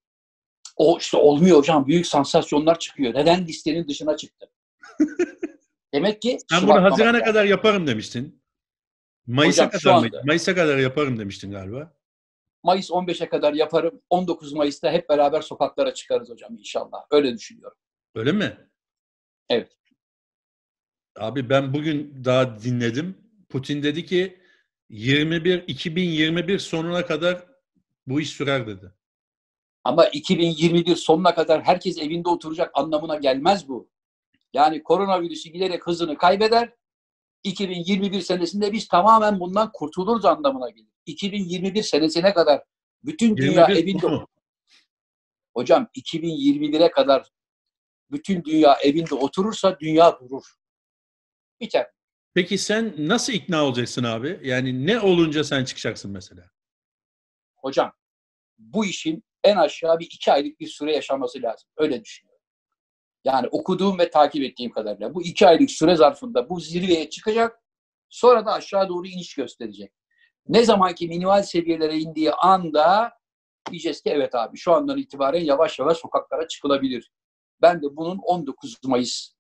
o işte olmuyor hocam. Büyük sansasyonlar çıkıyor. Neden listenin dışına çıktı? Demek ki Sen bunu Haziran'a lazım. kadar yaparım demiştin. Mayıs'a Hocam, kadar anda- Mayıs'a kadar yaparım demiştin galiba. Mayıs 15'e kadar yaparım. 19 Mayıs'ta hep beraber sokaklara çıkarız hocam inşallah. Öyle düşünüyorum. Öyle mi? Evet. Abi ben bugün daha dinledim. Putin dedi ki 21 2021 sonuna kadar bu iş sürer dedi. Ama 2021 sonuna kadar herkes evinde oturacak anlamına gelmez bu. Yani koronavirüsü giderek hızını kaybeder. 2021 senesinde biz tamamen bundan kurtuluruz anlamına gelir. 2021 senesine kadar bütün dünya 21 evinde sonu. hocam 2021'e kadar bütün dünya evinde oturursa dünya durur. Biter. Peki sen nasıl ikna olacaksın abi? Yani ne olunca sen çıkacaksın mesela? Hocam bu işin en aşağı bir iki aylık bir süre yaşaması lazım. Öyle düşünüyorum. Yani okuduğum ve takip ettiğim kadarıyla bu iki aylık süre zarfında bu zirveye çıkacak. Sonra da aşağı doğru iniş gösterecek. Ne zamanki minimal seviyelere indiği anda diyeceğiz ki evet abi şu andan itibaren yavaş yavaş sokaklara çıkılabilir. Ben de bunun 19 Mayıs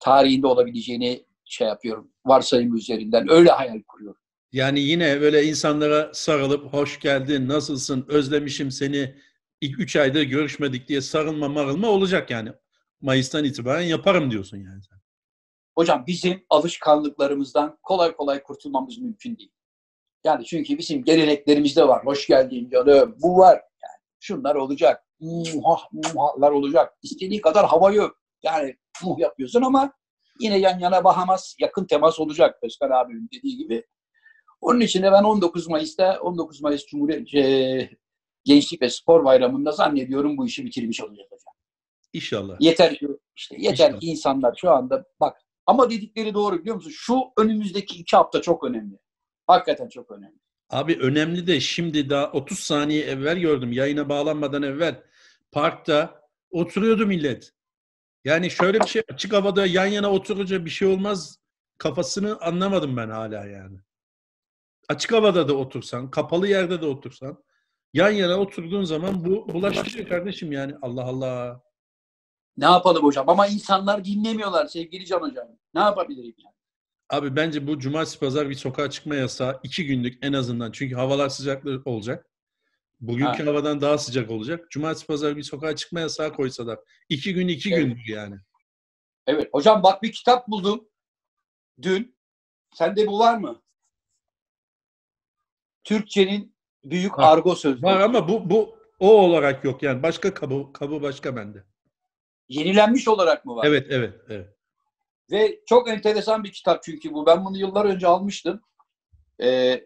tarihinde olabileceğini şey yapıyorum. Varsayım üzerinden. Öyle hayal kuruyorum. Yani yine böyle insanlara sarılıp hoş geldin, nasılsın, özlemişim seni, ilk üç aydır görüşmedik diye sarılma marılma olacak yani. Mayıs'tan itibaren yaparım diyorsun yani. Hocam bizim alışkanlıklarımızdan kolay kolay kurtulmamız mümkün değil. Yani çünkü bizim geleneklerimizde var. Hoş geldin canım. Bu var. Yani şunlar olacak. Muhah, muhahlar olacak. İstediğin kadar hava yok. Yani muh yapıyorsun ama yine yan yana bahamaz. Yakın temas olacak. Özkan abimin dediği gibi. Onun için de ben 19 Mayıs'ta 19 Mayıs Cumhuriyet e, Gençlik ve Spor Bayramı'nda zannediyorum bu işi bitirmiş olacağız hocam. İnşallah. Yeter ki işte yeter İnşallah. ki insanlar şu anda bak ama dedikleri doğru biliyor musun? Şu önümüzdeki iki hafta çok önemli. Hakikaten çok önemli. Abi önemli de şimdi daha 30 saniye evvel gördüm yayına bağlanmadan evvel parkta oturuyordu millet. Yani şöyle bir şey açık havada yan yana oturunca bir şey olmaz kafasını anlamadım ben hala yani. Açık havada da otursan, kapalı yerde de otursan yan yana oturduğun zaman bu bulaşıcı kardeşim yani Allah Allah. Ne yapalım hocam? Ama insanlar dinlemiyorlar sevgili Can Hocam. Ne yapabilirim yani? Abi bence bu cumartesi pazar bir sokağa çıkma yasağı iki günlük en azından. Çünkü havalar sıcaklı olacak. Bugünkü Ha. havadan daha sıcak olacak. Cumartesi pazar bir sokağa çıkma yasağı koysalar. iki gün iki Evet. gündür yani. Evet hocam bak bir kitap buldum. Dün. Sende bu var mı? Türkçenin büyük Var. argo sözlüğü. Var ama bu bu o olarak yok yani. Başka kabı, kabı başka bende. Yenilenmiş olarak mı var? Evet, evet, evet. Ve çok enteresan bir kitap çünkü bu. Ben bunu yıllar önce almıştım. Ee,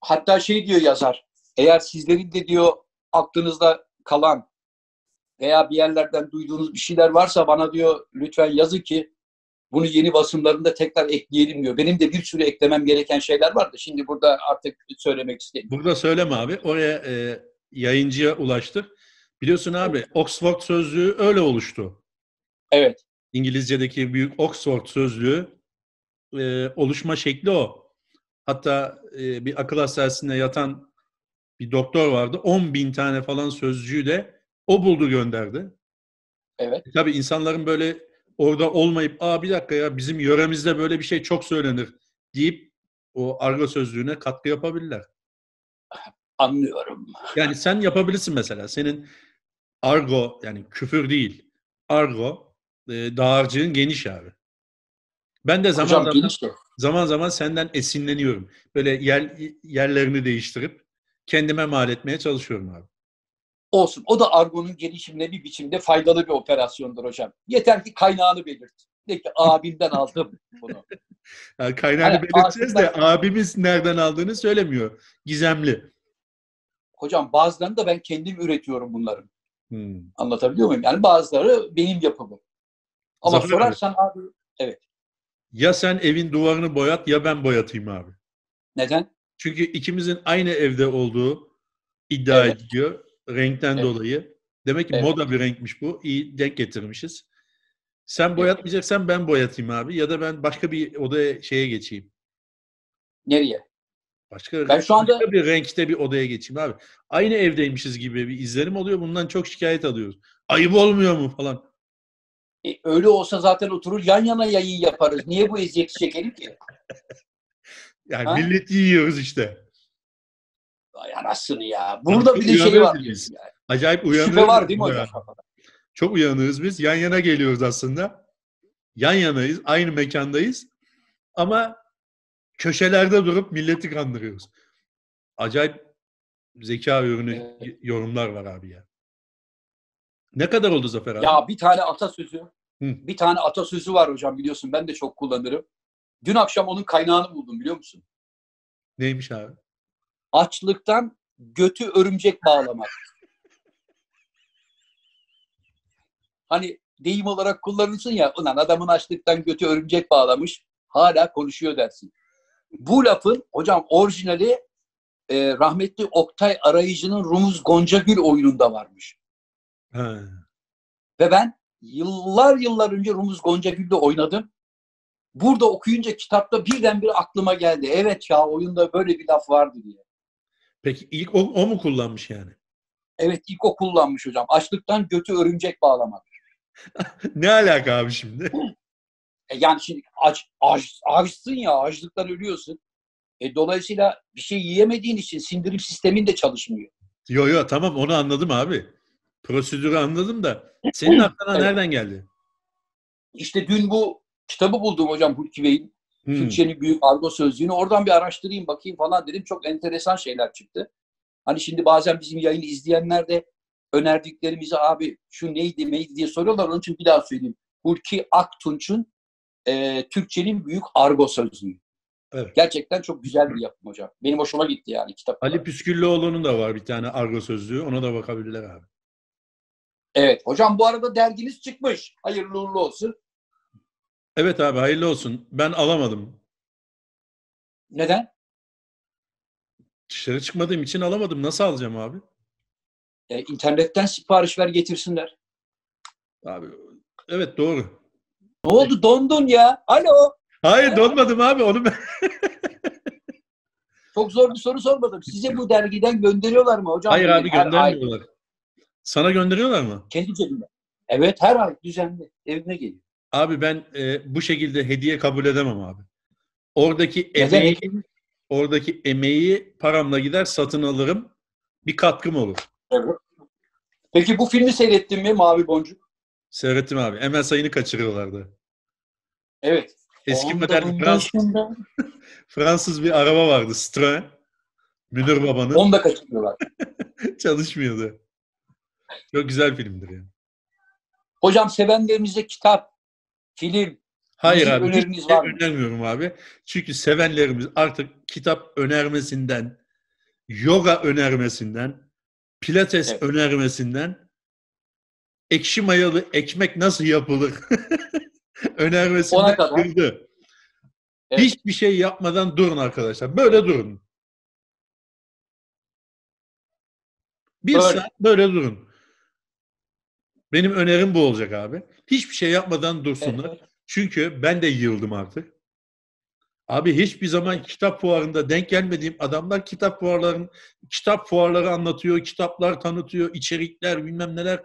hatta şey diyor yazar. Eğer sizlerin de diyor aklınızda kalan veya bir yerlerden duyduğunuz bir şeyler varsa bana diyor lütfen yazın ki bunu yeni basımlarında tekrar ekleyelim diyor. Benim de bir sürü eklemem gereken şeyler vardı. Şimdi burada artık söylemek istemiyorum. Burada söyleme abi. Oraya e, yayıncıya ulaştır. Biliyorsun abi Oxford sözlüğü öyle oluştu. Evet. İngilizce'deki büyük Oxford sözlüğü e, oluşma şekli o. Hatta e, bir akıl hastanesinde yatan bir doktor vardı. 10 bin tane falan sözcüğü de o buldu gönderdi. Evet. E, tabii insanların böyle orada olmayıp aa bir dakika ya bizim yöremizde böyle bir şey çok söylenir deyip o argo sözlüğüne katkı yapabilirler. Anlıyorum. Yani sen yapabilirsin mesela. Senin argo yani küfür değil. Argo e, dağarcığın geniş abi. Ben de zaman Hocam zaman, zaman zaman senden esinleniyorum. Böyle yer, yerlerini değiştirip kendime mal etmeye çalışıyorum abi. Olsun. O da argonun gelişimine bir biçimde faydalı bir operasyondur hocam. Yeter ki kaynağını belirt. De ki abimden aldım bunu. Yani kaynağını Evet, belirteceğiz de abimiz nereden aldığını söylemiyor. Gizemli. Hocam bazılarını da ben kendim üretiyorum bunların. Hmm. Anlatabiliyor muyum? Yani bazıları benim yapımım. Ama Zafer abi. sorarsan abi Ya sen evin duvarını boyat ya ben boyatayım abi. neden? Çünkü ikimizin aynı evde olduğu iddia Evet. ediliyor. Renkten Evet. dolayı. Demek ki Evet. moda bir renkmiş bu. İyi denk getirmişiz. Sen boyatmayacaksan ben boyatayım abi. Ya da ben başka bir odaya şeye geçeyim. Nereye? Başka, Ben şu anda- başka bir renkte bir odaya geçeyim abi. Aynı evdeymişiz gibi bir izlenim oluyor. Bundan çok şikayet alıyoruz. Ayıp olmuyor mu falan. E, öyle olsa zaten oturur yan yana yayın yaparız. Niye bu eziyeti çekelim ki? Yani Ha? milleti yiyoruz işte. Ay anasını ya. Burada bir de şey var. biz. yani. Acayip uyanığız. Şüphe var değil mi hocam? Çok uyanığız biz. Yan yana geliyoruz aslında. Yan yanayız. Aynı mekandayız. Ama köşelerde durup milleti kandırıyoruz. Acayip zeka ürünü Evet. yorumlar var abi ya. Ne kadar oldu Zafer abi? Ya bir tane atasözü, Hı. bir tane atasözü var hocam biliyorsun ben de çok kullanırım. Dün akşam onun kaynağını buldum biliyor musun? Neymiş abi? Açlıktan götü örümcek bağlamak. Hani deyim olarak kullanılsın ya, ulan adamın açlıktan götü örümcek bağlamış, hala konuşuyor dersin. Bu lafın hocam orijinali e, rahmetli Oktay Arayıcı'nın Rumuz Goncagül oyununda varmış. Ha. Ve ben yıllar yıllar önce Rumuz Goncagül'de oynadım. Burada okuyunca kitapta birdenbire aklıma geldi. Evet ya oyunda böyle bir laf vardı diye. Peki ilk o, o mu kullanmış yani? Evet ilk o kullanmış hocam. Açlıktan götü örümcek bağlamak. ne alaka abi şimdi? E yani şimdi aç, aç, açsın ya açlıktan ölüyorsun. E dolayısıyla bir şey yiyemediğin için sindirim sistemin de çalışmıyor. yo yo tamam onu anladım abi. Prosedürü anladım da senin aklına Evet. nereden geldi? İşte dün bu kitabı buldum hocam Hulki Bey'in. Hmm. Türkçenin büyük argo sözlüğünü. Oradan bir araştırayım bakayım falan dedim. Çok enteresan şeyler çıktı. Hani şimdi bazen bizim yayını izleyenler de önerdiklerimizi abi şu neydi neydi diye soruyorlar. Onun için bir daha söyleyeyim. Hulki Aktunç'un e, Türkçenin büyük argo sözlüğü. Evet. Gerçekten çok güzel bir yapım hocam. Benim hoşuma gitti yani kitap. Ali Püsküllüoğlu'nun da var bir tane argo sözlüğü. Ona da bakabilirler abi. Evet. Hocam bu arada derginiz çıkmış. Hayırlı uğurlu olsun. Evet abi hayırlı olsun. Ben alamadım. Neden? Dışarı çıkmadığım için alamadım. Nasıl alacağım abi? E, internetten sipariş ver getirsinler. Abi evet doğru. Ne oldu dondun ya? Alo. Hayır donmadım abi. Onu ben... Çok zor bir soru sormadım. Size bu dergiden gönderiyorlar mı hocam? Hayır abi göndermiyorlar. Sana gönderiyorlar mı? Kendi cebimden. Evet her ay düzenli. Evime geliyor. Abi ben e, bu şekilde hediye kabul edemem abi. Oradaki Neden? emeği, oradaki emeği paramla gider satın alırım. Bir katkım olur. Evet. Peki bu filmi seyrettin mi Mavi Boncuk? Seyrettim abi. Emel sayını kaçırıyorlardı. Evet. Eski model Fransız, Fransız bir araba vardı. Citroen. Müdür babanın. Onu da kaçırıyorlar. Çalışmıyordu. Çok güzel filmdir yani. Hocam sevenlerinize kitap, film, Hayır abi hiç öneriniz şey önermiyorum abi. Çünkü sevenlerimiz artık kitap önermesinden, yoga önermesinden, pilates Evet. önermesinden, ekşi mayalı ekmek nasıl yapılır önermesinden Ona kadar. kırdı. Evet. Hiçbir şey yapmadan durun arkadaşlar. Böyle durun. Bir Böyle. saat böyle durun. Benim önerim bu olacak abi. Hiçbir şey yapmadan dursunlar. Evet. Çünkü ben de yıldım artık. Abi hiçbir zaman kitap fuarında denk gelmediğim adamlar kitap fuarların kitap fuarları anlatıyor, kitaplar tanıtıyor, içerikler bilmem neler.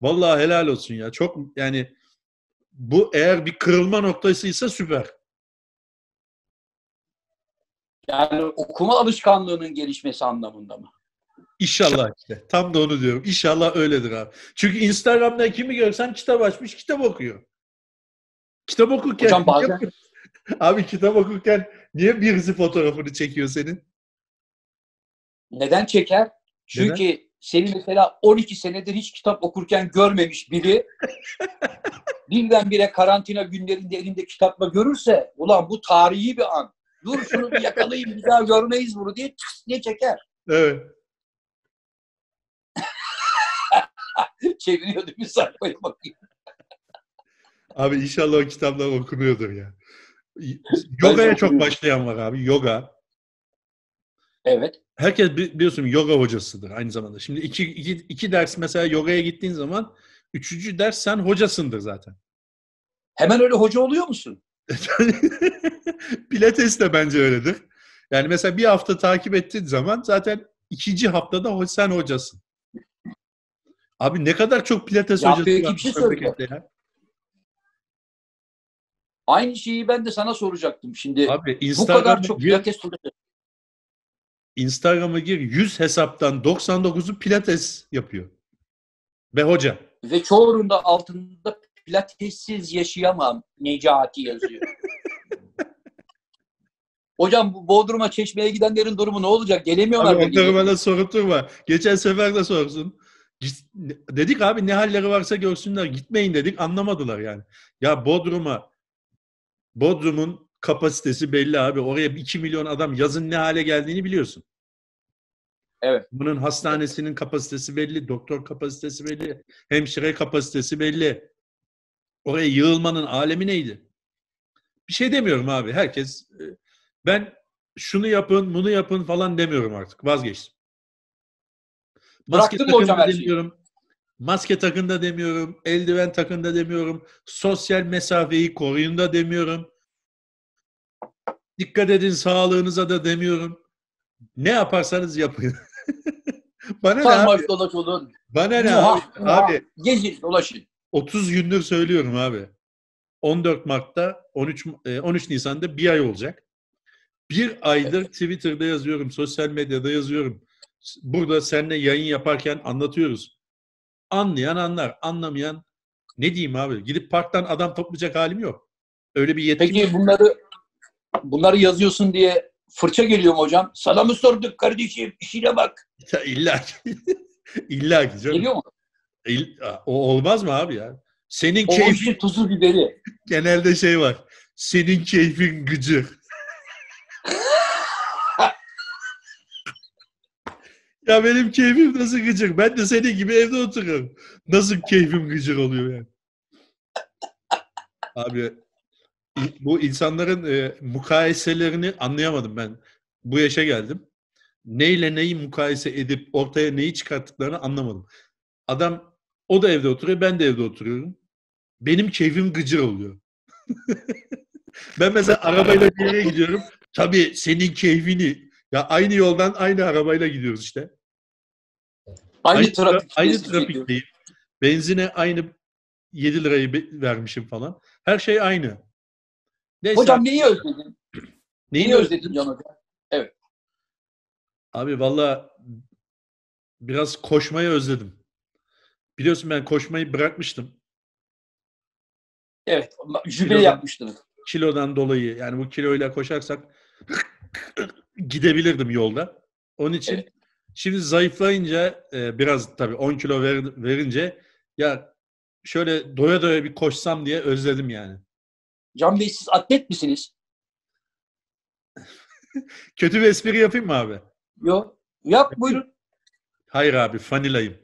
Vallahi helal olsun ya. Çok yani bu eğer bir kırılma noktasıysa süper. Yani okuma alışkanlığının gelişmesi anlamında mı? İnşallah işte. Tam da onu diyorum. İnşallah öyledir abi. Çünkü Instagram'da kimi görsen kitap açmış, kitap okuyor. Kitap okurken Hocam bazen abi kitap okurken niye birisi fotoğrafını çekiyor senin? neden çeker? Çünkü seni mesela 12 senedir hiç kitap okurken görmemiş biri birdenbire karantina günlerinde elinde kitapla görürse ulan bu tarihi bir an. Dur şunu bir yakalayayım bir daha görmeyiz bunu diye tıs diye çeker. Evet. Çeviriyordu bir sayfaya bakıyor. Abi inşallah o kitaplar okunuyordur ya. Yoga'ya çok başlayan var abi. Yoga. Evet. Herkes bi- biliyorsun yoga hocasıdır aynı zamanda. Şimdi iki, iki, iki ders mesela yogaya gittiğin zaman üçüncü ders sen hocasındır zaten. Hemen öyle hoca oluyor musun? Pilates de bence öyledir. Yani mesela bir hafta takip ettiğin zaman zaten ikinci haftada sen hocasın. Abi ne kadar çok pilates Ya hocası peki var bir şey ya. Aynı şeyi ben de sana soracaktım şimdi. Abi bu kadar Instagram'a çok gir, pilates hocası. Instagram'a gir 100 hesaptan 99'u pilates yapıyor. Ve hoca. Ve çoğunun da altında pilatessiz yaşayamam Necati yazıyor. Hocam bu Bodrum'a Çeşme'ye gidenlerin durumu ne olacak? Gelemiyorlar. Abi onları bana sorup durma. Geçen sefer de sorsun. Dedik abi ne halleri varsa görsünler. Gitmeyin dedik. Anlamadılar yani. Ya Bodrum'a Bodrum'un kapasitesi belli abi. Oraya 2 milyon adam yazın ne hale geldiğini biliyorsun. Evet. Bunun hastanesinin kapasitesi belli, doktor kapasitesi belli, hemşire kapasitesi belli. Oraya yığılmanın alemi neydi? Bir şey demiyorum abi. Herkes e, ben şunu yapın, bunu yapın falan demiyorum artık. Vazgeçtim. Bıraktın mı hocam her şeyi? demiyorum. Maske takın da demiyorum. Eldiven takın da demiyorum. Sosyal mesafeyi koruyun da demiyorum. Dikkat edin sağlığınıza da demiyorum. Ne yaparsanız yapın. Bana ne abi? Sarmaş dolaş olun. Bana ne Muha, abi? muha. Abi Gezin dolaşın. 30 gündür söylüyorum abi. 14 Mart'ta 13 e, 13 Nisan'da bir ay olacak. Bir aydır Twitter'da yazıyorum, sosyal medyada yazıyorum. Burada seninle yayın yaparken anlatıyoruz. Anlayan anlar, anlamayan ne diyeyim abi? Gidip parktan adam toplayacak halim yok. Öyle bir yetkim Peki bunları bunları yazıyorsun diye fırça geliyor mu hocam? Sana mı sorduk kardeşim? İşine bak. Ya İlla ki. İlla ki canım. Geliyor mu? İll- o olmaz mı abi ya? Senin O keyfin tuzu biberi. genelde şey var. Senin keyfin gıcır. Ya benim keyfim nasıl gıcır? Ben de senin gibi evde oturuyorum. Nasıl keyfim gıcır oluyor yani? Abi bu insanların e, mukayeselerini anlayamadım ben. Bu yaşa geldim. Neyle neyi mukayese edip ortaya neyi çıkarttıklarını anlamadım. Adam o da evde oturuyor, ben de evde oturuyorum. Benim keyfim gıcır oluyor. ben mesela arabayla bir yere gidiyorum. Tabii senin keyfini. Ya aynı yoldan aynı arabayla gidiyoruz işte. Aynı, Aynı, trafik. aynı trafikteyim. Benzine aynı 7 lirayı vermişim falan. Her şey aynı. Neyse, Hocam neyi özledin? neyi Neyi özledin? özledin Can Hocam? Abi valla biraz koşmayı özledim. Biliyorsun ben koşmayı bırakmıştım. Evet. Jübile Kilodan- yapmıştınız. Kilodan dolayı yani bu kiloyla koşarsak gidebilirdim yolda. Onun için Evet. Şimdi zayıflayınca e, biraz tabii 10 kilo ver- verince ya şöyle doya doya bir koşsam diye özledim yani. Can Bey siz atlet misiniz? Kötü bir espri yapayım mı abi? Yok. Yap buyurun. Hayır abi fanilayım.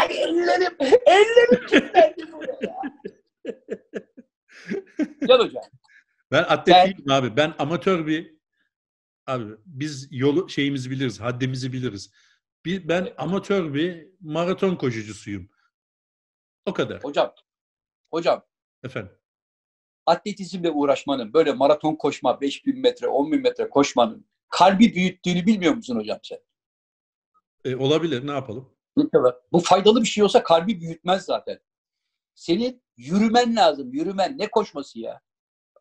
Ay ellerim, ellerim kilitlendi buraya. Can Hocam. Ben atlet Ben- değilim abi. Ben amatör bir abi biz yolu şeyimizi biliriz, haddimizi biliriz. Bir, ben amatör bir maraton koşucusuyum. O kadar Hocam. Hocam. efendim. Atletizmle uğraşmanın, böyle maraton koşma, 5000 metre, 10 bin metre koşmanın kalbi büyüttüğünü bilmiyor musun hocam sen? E, olabilir ne yapalım? Bu faydalı bir şey olsa kalbi büyütmez zaten. Senin yürümen lazım. Yürümen. Ne koşması ya?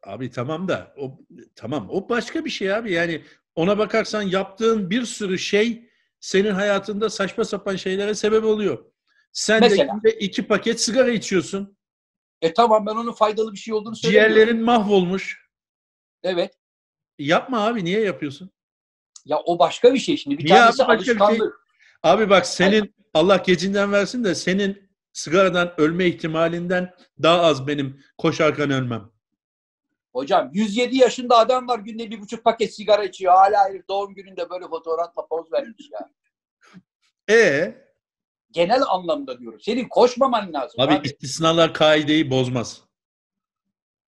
Abi tamam da o tamam o başka bir şey abi. Yani Ona bakarsan yaptığın bir sürü şey senin hayatında saçma sapan şeylere sebep oluyor. Sen de Mesela? günde iki paket sigara içiyorsun. E tamam ben onun faydalı bir şey olduğunu söylemiyorum. Ciğerlerin mahvolmuş. Evet. Yapma abi niye yapıyorsun? Ya o başka bir şey şimdi. Bir Niye tanesi abi şey? alışkanlık. Abi bak senin Allah gecinden versin de senin sigaradan ölme ihtimalinden daha az benim koşarken ölmem. Hocam 107 yaşında adam var günde bir buçuk paket sigara içiyor. Hala herif doğum gününde böyle fotoğrafla poz vermiş ya. E Genel anlamda diyorum. Senin koşmaman lazım. abi, Abi, istisnalar kaideyi bozmaz.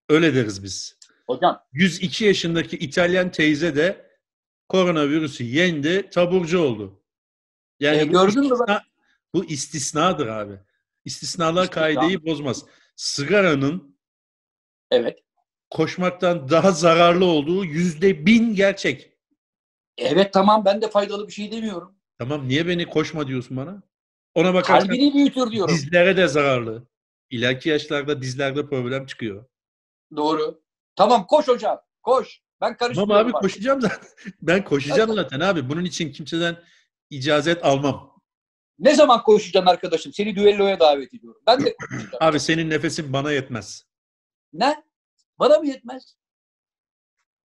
Öyle deriz biz. Hocam 102 yaşındaki İtalyan teyze de koronavirüsü yendi, taburcu oldu. Yani E, gördün mü istisna, bu istisnadır abi. İstisnalar İstisna. kaideyi bozmaz. Sigaranın evet. Koşmaktan daha zararlı olduğu yüzde bin gerçek. Evet tamam ben de faydalı bir şey demiyorum. Tamam niye beni koşma diyorsun bana? Ona bakarsan Kalbini büyütür diyorum. dizlere de zararlı. İleriki yaşlarda dizlerde problem çıkıyor. Doğru. Tamam koş hocam. Koş. Ben karışmıyorum. Tamam abi bak. koşacağım zaten. Ben koşacağım zaten abi. Bunun için kimseden icazet almam. Ne zaman koşacaksın arkadaşım? Seni düelloya davet ediyorum. Ben de koşacağım. Abi senin nefesin bana yetmez. ne? Bana mı yetmez?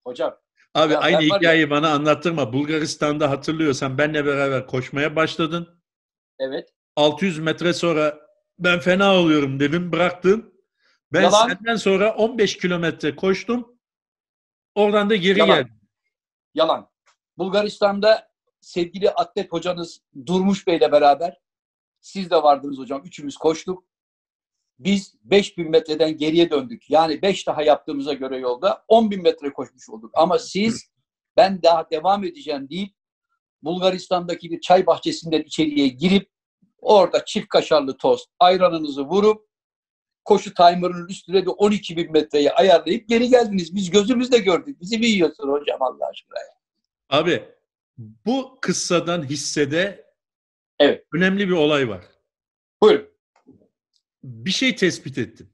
Hocam Abi Ya aynı var ya- hikayeyi bana anlattırma. Bulgaristan'da hatırlıyorsan benle beraber koşmaya başladın. evet. 600 metre sonra ben fena oluyorum dedim bıraktın. Ben Yalan. senden sonra 15 kilometre koştum. Oradan da geri Yalan. geldim. Yalan. Bulgaristan'da sevgili atlet hocanız Durmuş Bey'le beraber siz de vardınız hocam. Üçümüz koştuk. Biz 5000 metreden geriye döndük. Yani 5 daha yaptığımıza göre yolda 10.000 metre koşmuş olduk. Ama siz ben daha devam edeceğim deyip Bulgaristan'daki bir çay bahçesinden içeriye girip orada çift kaşarlı tost ayranınızı vurup koşu timer'ının üstüne de 12 bin metreyi ayarlayıp geri geldiniz. Biz gözümüzle gördük. Bizi mi yiyorsun hocam Allah aşkına? Abi bu kıssadan hissede Evet. önemli bir olay var. Buyurun. Bir şey tespit ettim.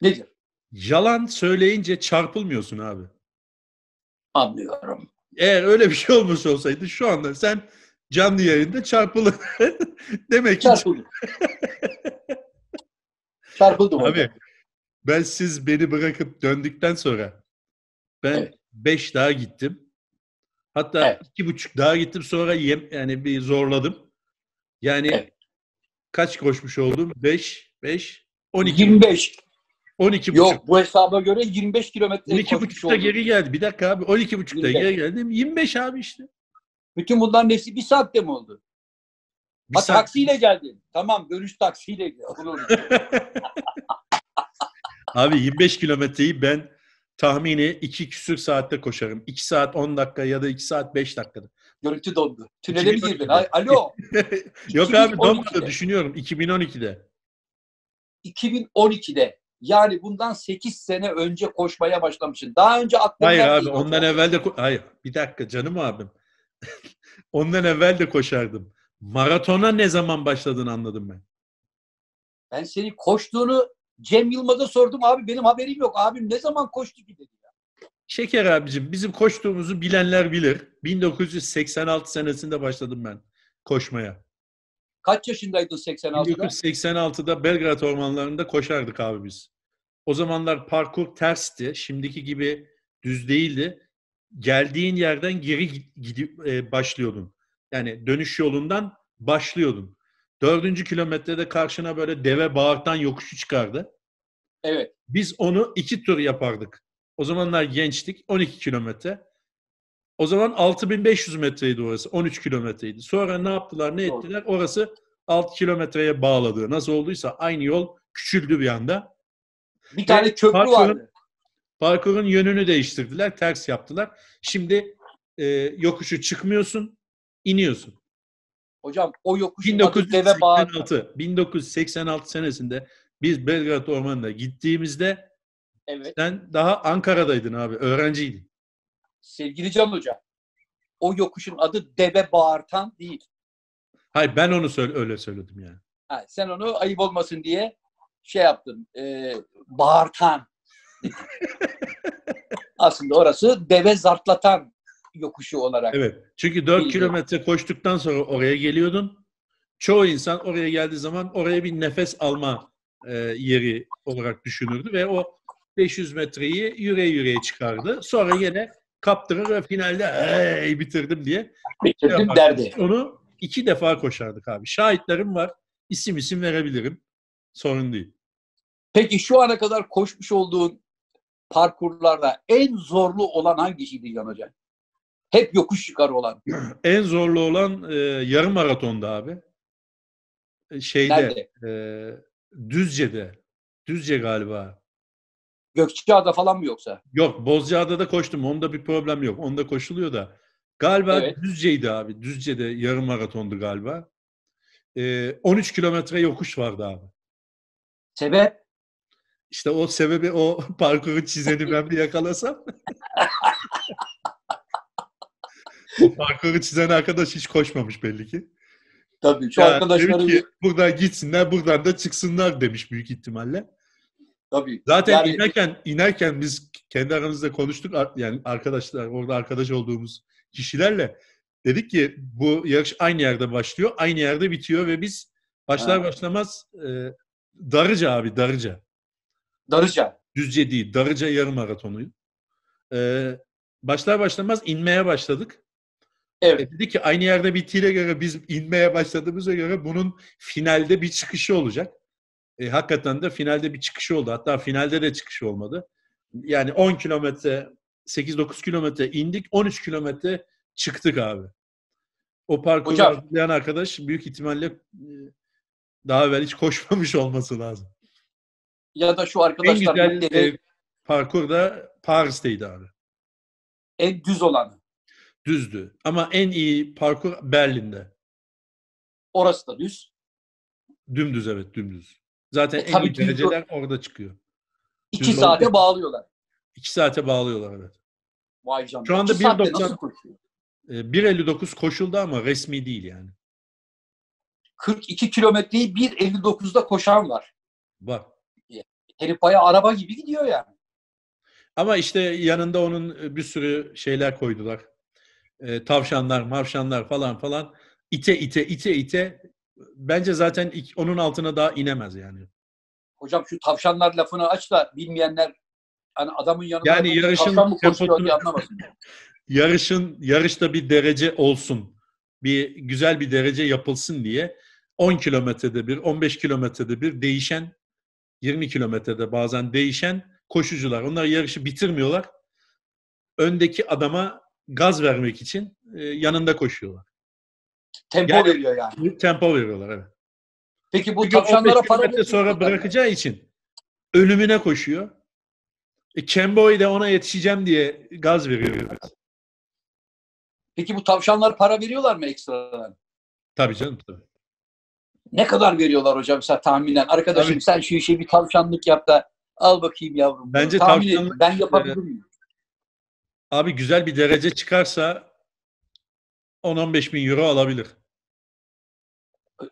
Nedir? Yalan söyleyince çarpılmıyorsun abi. Anlıyorum. Eğer öyle bir şey olmuş olsaydı şu anda sen canlı yayında çarpılır. Demek ki Çarpıldım. Çarpıldım abi ben siz beni bırakıp döndükten sonra ben Evet. beş daha gittim. Hatta Evet. iki buçuk daha gittim sonra yem, yani bir zorladım. Yani Evet. Kaç koşmuş oldum? Beş, beş, on iki. 25. 12 buçuk. Yok bu hesaba göre 25 kilometre 12 koşmuş buçukta oldum. geri geldi. Bir dakika abi. 12 buçukta 25. geri geldim. 25 abi işte. Bütün bunların hepsi bir saatte mi oldu? Bir Ha, saat- taksiyle geldin. Tamam dönüş taksiyle. Olur. Abi 25 kilometreyi ben tahmini 2 küsür saatte koşarım. 2 saat 10 dakika ya da 2 saat 5 dakikada. Görüntü dondu. Tünele mi 2012'de. girdin? Alo. Yok abi 2012'de. donmadı düşünüyorum 2012'de. 2012'de yani bundan 8 sene önce koşmaya başlamışsın. Daha önce aklımda Hayır abi ondan hocam. evvel de hayır bir dakika canım abim. ondan evvel de koşardım. Maratona ne zaman başladığını anladım ben. Ben senin koştuğunu Cem Yılmaz'a sordum abi benim haberim yok. Abim ne zaman koştu ki dedi. Şeker abicim bizim koştuğumuzu bilenler bilir. 1986 senesinde başladım ben koşmaya. Kaç yaşındaydın 86'da? 1986'da Belgrad ormanlarında koşardık abi biz. O zamanlar parkur tersti. Şimdiki gibi düz değildi. Geldiğin yerden geri gid- gidip e, başlıyordun. Yani dönüş yolundan başlıyordun. Dördüncü kilometrede karşına böyle deve bağırtan yokuşu çıkardı. Evet. Biz onu iki tur yapardık. O zamanlar gençtik. 12 kilometre. O zaman 6500 metreydi orası. 13 kilometreydi. Sonra ne yaptılar, ne ettiler? Orası 6 kilometreye bağladı. Nasıl olduysa aynı yol küçüldü bir anda. Bir tane köprü parkurun- vardı. Parkurun yönünü değiştirdiler, ters yaptılar. Şimdi e, yokuşu çıkmıyorsun, iniyorsun. Hocam o yokuşun adı deve bağı. 1986, 1986 senesinde biz Belgrad Ormanı'na gittiğimizde Evet. sen daha Ankara'daydın abi, öğrenciydin. Sevgili Can Hoca. O yokuşun adı deve bağırtan değil. Hayır ben onu söyle, öyle söyledim yani. Ha, sen onu ayıp olmasın diye şey yaptın. E, bağırtan. Aslında orası deve zartlatan yokuşu olarak. Evet. Çünkü 4 Bildim. kilometre koştuktan sonra oraya geliyordun. Çoğu insan oraya geldiği zaman oraya bir nefes alma e, yeri olarak düşünürdü ve o 500 metreyi yüre yüreğe çıkardı. Sonra yine kaptırır ve finalde hey bitirdim diye Bitirdim yapar. derdi. onu iki defa koşardık abi. Şahitlerim var. İsim isim verebilirim. Sorun değil. Peki şu ana kadar koşmuş olduğun parkurlarda en zorlu olan hangisiydi Can Hoca? Hep yokuş yukarı olan. En zorlu olan e, yarım maratonda abi. E, Şeyde Nerede? e, Düzce'de. Düzce galiba. Gökçeada falan mı yoksa? Yok Bozcaada'da da koştum. Onda bir problem yok. Onda koşuluyor da. Galiba Evet. Düzce'ydi abi. Düzce'de yarım maratondu galiba. E, 13 kilometre yokuş vardı abi. Sebep? İşte o sebebi o parkuru çizeni ben bir yakalasam. o parkuru çizen arkadaş hiç koşmamış belli ki. Tabii şu Ya arkadaşları demiş ki, buradan gitsinler buradan da çıksınlar demiş büyük ihtimalle. Tabii. Zaten Yani- inerken inerken biz kendi aramızda konuştuk yani arkadaşlar orada arkadaş olduğumuz kişilerle dedik ki bu yarış aynı yerde başlıyor aynı yerde bitiyor ve biz başlar Ha. başlamaz e, Darıca abi Darıca. Darıca. Düzce değil, Darıca yarım maratonu. Ee, başlar başlamaz inmeye başladık. Evet. E, dedi ki aynı yerde bittiğine göre biz inmeye başladığımıza göre bunun finalde bir çıkışı olacak. E, hakikaten de finalde bir çıkışı oldu. Hatta finalde de çıkışı olmadı. Yani 10 kilometre, 8-9 kilometre indik, 13 kilometre çıktık abi. O parkuru Hocam. hazırlayan arkadaş büyük ihtimalle e, daha evvel hiç koşmamış olması lazım. Ya da şu En arkadaşlar güzel bitleri e, parkur da Paris'teydi abi. en düz olanı. Düzdü. Ama en iyi parkur Berlin'de. Orası da düz. Dümdüz evet dümdüz. Zaten E, en iyi dereceler orada çıkıyor. İki Düz saate oldu. bağlıyorlar. İki saate bağlıyorlar evet. Vay canına. Şu anda İki saatte 1.90 nasıl koşuyor? E, 1.59 koşuldu ama resmi değil yani. 42 kilometreyi 1.59'da koşan var. Var. Herif bayağı araba gibi gidiyor yani. Ama işte yanında onun e, bir sürü şeyler koydular. E, tavşanlar, mavşanlar falan falan. İte ite ite ite. Bence zaten onun altına daha inemez yani. Hocam şu tavşanlar lafını aç da bilmeyenler hani adamın yanında Yani yarışın temposunu- anlamasın. yarışın yarışta bir derece olsun. Bir güzel bir derece yapılsın diye 10 kilometrede bir, 15 kilometrede bir değişen 20 kilometrede bazen değişen koşucular. Onlar yarışı bitirmiyorlar. Öndeki adama gaz vermek için e, yanında koşuyorlar. Tempo Yani- veriyor yani. Tempo veriyorlar evet. Peki bu Çünkü 15 tavşanlara para sonra bırakacağı için ölümüne koşuyor. E, Kemboy de ona yetişeceğim diye gaz veriyor. Peki bu tavşanlar para veriyorlar mı ekstradan? Tabii canım tabii. Ne kadar veriyorlar hocam sen tahminen? Arkadaşım Tabii. sen şu işe bir tavşanlık yap da al bakayım yavrum. Bence Tahmin tavşanlık- et, ben yapabilir miyim? Abi güzel bir derece çıkarsa 10-15 bin euro alabilir.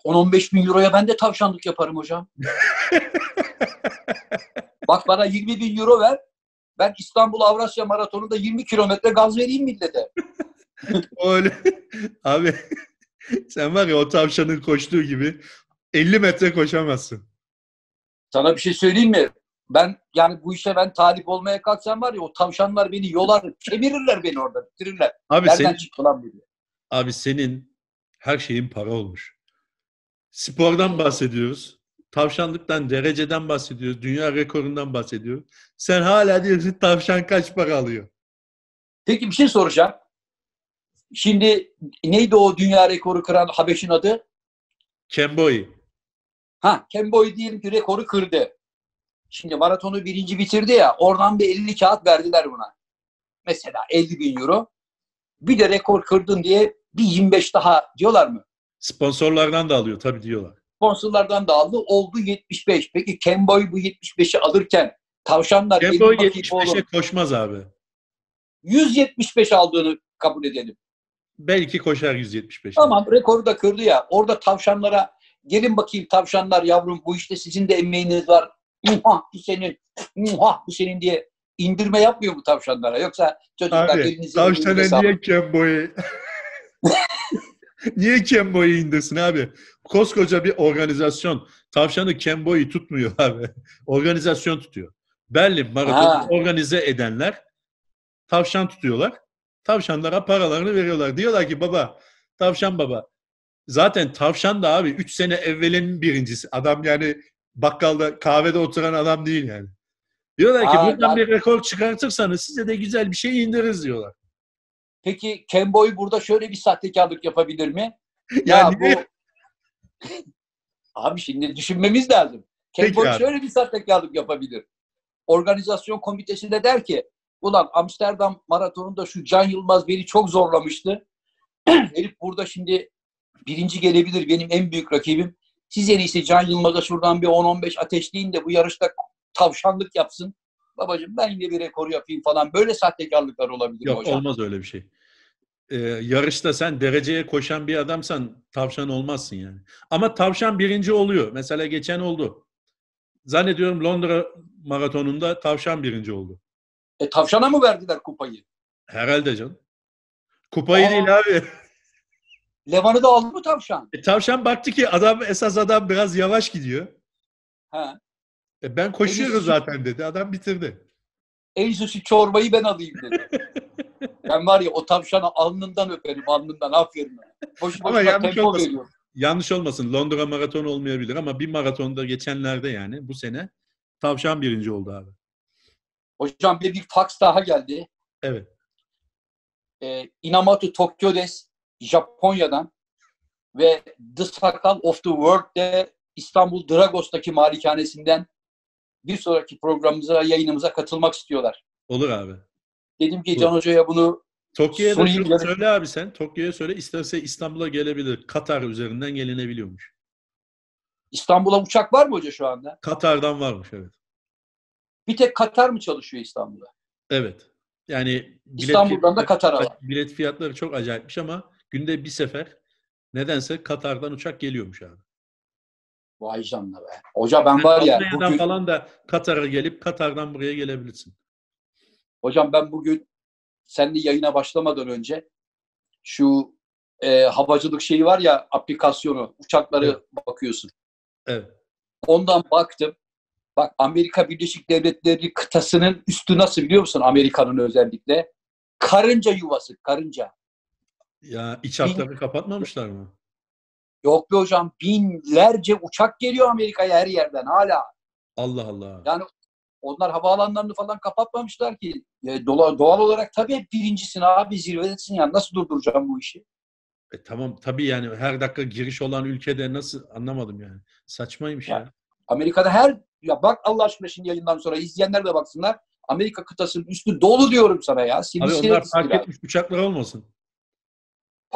10-15 bin euroya ben de tavşanlık yaparım hocam. Bak bana 20 bin euro ver. Ben İstanbul Avrasya Maratonu'nda 20 kilometre gaz vereyim millete. Öyle. Abi sen var ya o tavşanın koştuğu gibi 50 metre koşamazsın. Sana bir şey söyleyeyim mi? Ben yani bu işe ben talip olmaya kalksam var ya o tavşanlar beni yolar, kemirirler beni orada, bitirirler. Abi Nereden senin, çıktı lan bu? Abi senin her şeyin para olmuş. Spordan bahsediyoruz. Tavşanlıktan, dereceden bahsediyoruz. Dünya rekorundan bahsediyoruz. Sen hala diyorsun tavşan kaç para alıyor? Peki bir şey soracağım. Şimdi neydi o dünya rekoru kıran Habeş'in adı? Kemboy. Ha, Kemboy diyelim ki rekoru kırdı. Şimdi maratonu birinci bitirdi ya, oradan bir 50 kağıt verdiler buna. Mesela 50 bin euro. Bir de rekor kırdın diye bir 25 daha diyorlar mı? Sponsorlardan da alıyor tabii diyorlar. Sponsorlardan da aldı. Oldu 75. Peki Kemboy bu 75'i alırken tavşanlar Kemboy elin bakayım oğlum, 75'e koşmaz abi. 175 aldığını kabul edelim. Belki koşar 175'e. Tamam rekoru da kırdı ya. Orada tavşanlara gelin bakayım tavşanlar yavrum bu işte sizin de emeğiniz var. Muha bu senin. Muha bu senin diye indirme yapmıyor mu tavşanlara? Yoksa çocuklar Abi elinizi tavşana niye Kembo'yu niye Kembo'yu indirsin abi? Koskoca bir organizasyon tavşanı Kembo'yu tutmuyor abi. Organizasyon tutuyor. Berlin maratonu organize edenler tavşan tutuyorlar. Tavşanlara paralarını veriyorlar. Diyorlar ki baba, tavşan baba. Zaten tavşan da abi 3 sene evvelin birincisi. Adam yani bakkalda kahvede oturan adam değil yani. Diyorlar ki Ha, buradan ben- bir rekor çıkartırsanız size de güzel bir şey indiririz diyorlar. Peki Kemboy burada şöyle bir sahtekarlık yapabilir mi? Ya Ya, bu Abi şimdi düşünmemiz lazım. Kemboy şöyle bir sahtekarlık yapabilir. Organizasyon komitesi de der ki ulan Amsterdam maratonunda şu Can Yılmaz beni çok zorlamıştı. Herif burada şimdi birinci gelebilir benim en büyük rakibim. Siz en iyisi Can Yılmaz'a şuradan bir 10-15 ateşleyin de bu yarışta tavşanlık yapsın. Babacığım ben yine bir rekor yapayım falan. Böyle sahtekarlıklar olabilir Yok hocam. olmaz öyle bir şey. Ee, yarışta sen dereceye koşan bir adamsan tavşan olmazsın yani. Ama tavşan birinci oluyor. Mesela geçen oldu. Zannediyorum Londra maratonunda tavşan birinci oldu. E, tavşana mı verdiler kupayı? Herhalde canım. Kupayı Aa. değil abi. Levan'ı da aldı mı tavşan? E, tavşan baktı ki adam esas adam biraz yavaş gidiyor. Ha. E, ben koşuyorum zaten dedi. Adam bitirdi. En süsü çorbayı ben alayım dedi. ben var ya o tavşanı alnından öperim alnından aferin. Ama boşuna yanlış tempo olmasın. veriyor. Yanlış olmasın. Londra maratonu olmayabilir ama bir maratonda geçenlerde yani bu sene tavşan birinci oldu abi. Hocam bir, bir fax daha geldi. Evet. Ee, Inamoto Tokyo'des Japonya'dan ve The Sakal of the World'de İstanbul Dragos'taki malikanesinden bir sonraki programımıza, yayınımıza katılmak istiyorlar. Olur abi. Dedim ki Bu- Can Hoca'ya bunu Tokyo'ya da şunu söyle abi sen. Tokyo'ya söyle. isterse İstanbul'a gelebilir. Katar üzerinden gelinebiliyormuş. İstanbul'a uçak var mı hoca şu anda? Katar'dan varmış evet. Bir tek Katar mı çalışıyor İstanbul'da? Evet. Yani bilet İstanbul'dan da Katar'a var. Bilet fiyatları çok acayipmiş ama günde bir sefer nedense Katar'dan uçak geliyormuş abi. Vay canına be. Hoca ben var ya Almanya'dan bugün, falan da Katar'a gelip Katar'dan buraya gelebilirsin. hocam ben bugün seninle yayına başlamadan önce şu e, havacılık şeyi var ya aplikasyonu uçakları Evet. bakıyorsun. Evet. Ondan baktım. Bak Amerika Birleşik Devletleri kıtasının üstü nasıl biliyor musun Amerika'nın özellikle? Karınca yuvası, karınca. Ya iç hatları kapatmamışlar mı? Yok be hocam binlerce uçak geliyor Amerika'ya her yerden hala. Allah Allah. Yani onlar havaalanlarını falan kapatmamışlar ki. E, doğal, doğal olarak tabii hep birincisin abi zirvedesin ya. Nasıl durduracağım bu işi? E, tamam tabii yani her dakika giriş olan ülkede nasıl anlamadım yani. Saçmaymış Ya, ya. Amerika'da her ya bak Allah aşkına şimdi yayından sonra izleyenler de baksınlar. Amerika kıtasının üstü dolu diyorum sana ya. Abi onlar fark etmiş uçaklar olmasın.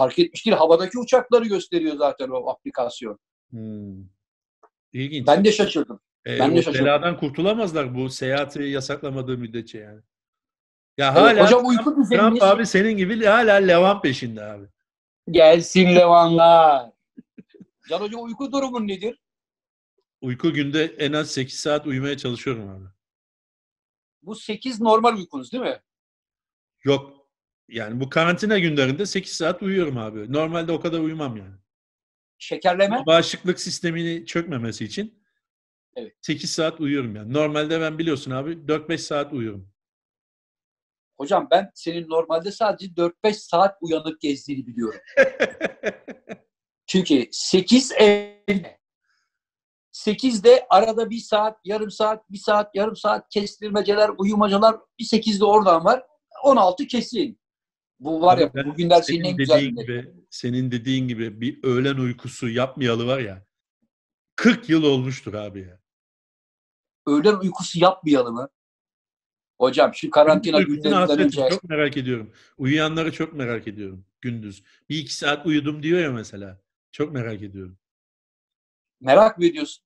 Fark etmiş değil. Havadaki uçakları gösteriyor zaten o aplikasyon. Hmm. İlginç. Ben de şaşırdım. E, ben de şaşırdım. beladan kurtulamazlar bu seyahati yasaklamadığı müddetçe yani. Ya Evet, hala hocam uyku Trump düzeniniz abi senin gibi hala Levan peşinde abi. gelsin Levanlar. Can Hoca uyku durumun nedir? Uyku günde en az 8 saat uyumaya çalışıyorum abi. Bu 8 normal uykunuz değil mi? Yok. Yani bu karantina günlerinde 8 saat uyuyorum abi. Normalde o kadar uyumam yani. Şekerleme? Bağışıklık sistemini çökmemesi için Evet. 8 saat uyuyorum yani. Normalde ben biliyorsun abi 4-5 saat uyuyorum. Hocam ben senin normalde sadece 4-5 saat uyanık gezdiğini biliyorum. Çünkü 8 evde. 8'de arada bir saat, yarım saat, bir saat, yarım saat kestirmeceler, uyumacalar bir 8'de oradan var. 16 kesin. Bu var ya Abi ben bugünler senin en güzel dediğin gibi, senin dediğin gibi bir öğlen uykusu yapmayalı var ya 40 yıl olmuştur abi ya. Öğlen uykusu yapmayalım mı? Hocam şu karantina günlerinden önce Çok merak ediyorum. Uyuyanları çok merak ediyorum gündüz. Bir iki saat uyudum diyor ya mesela. Çok merak ediyorum. merak mı ediyorsun?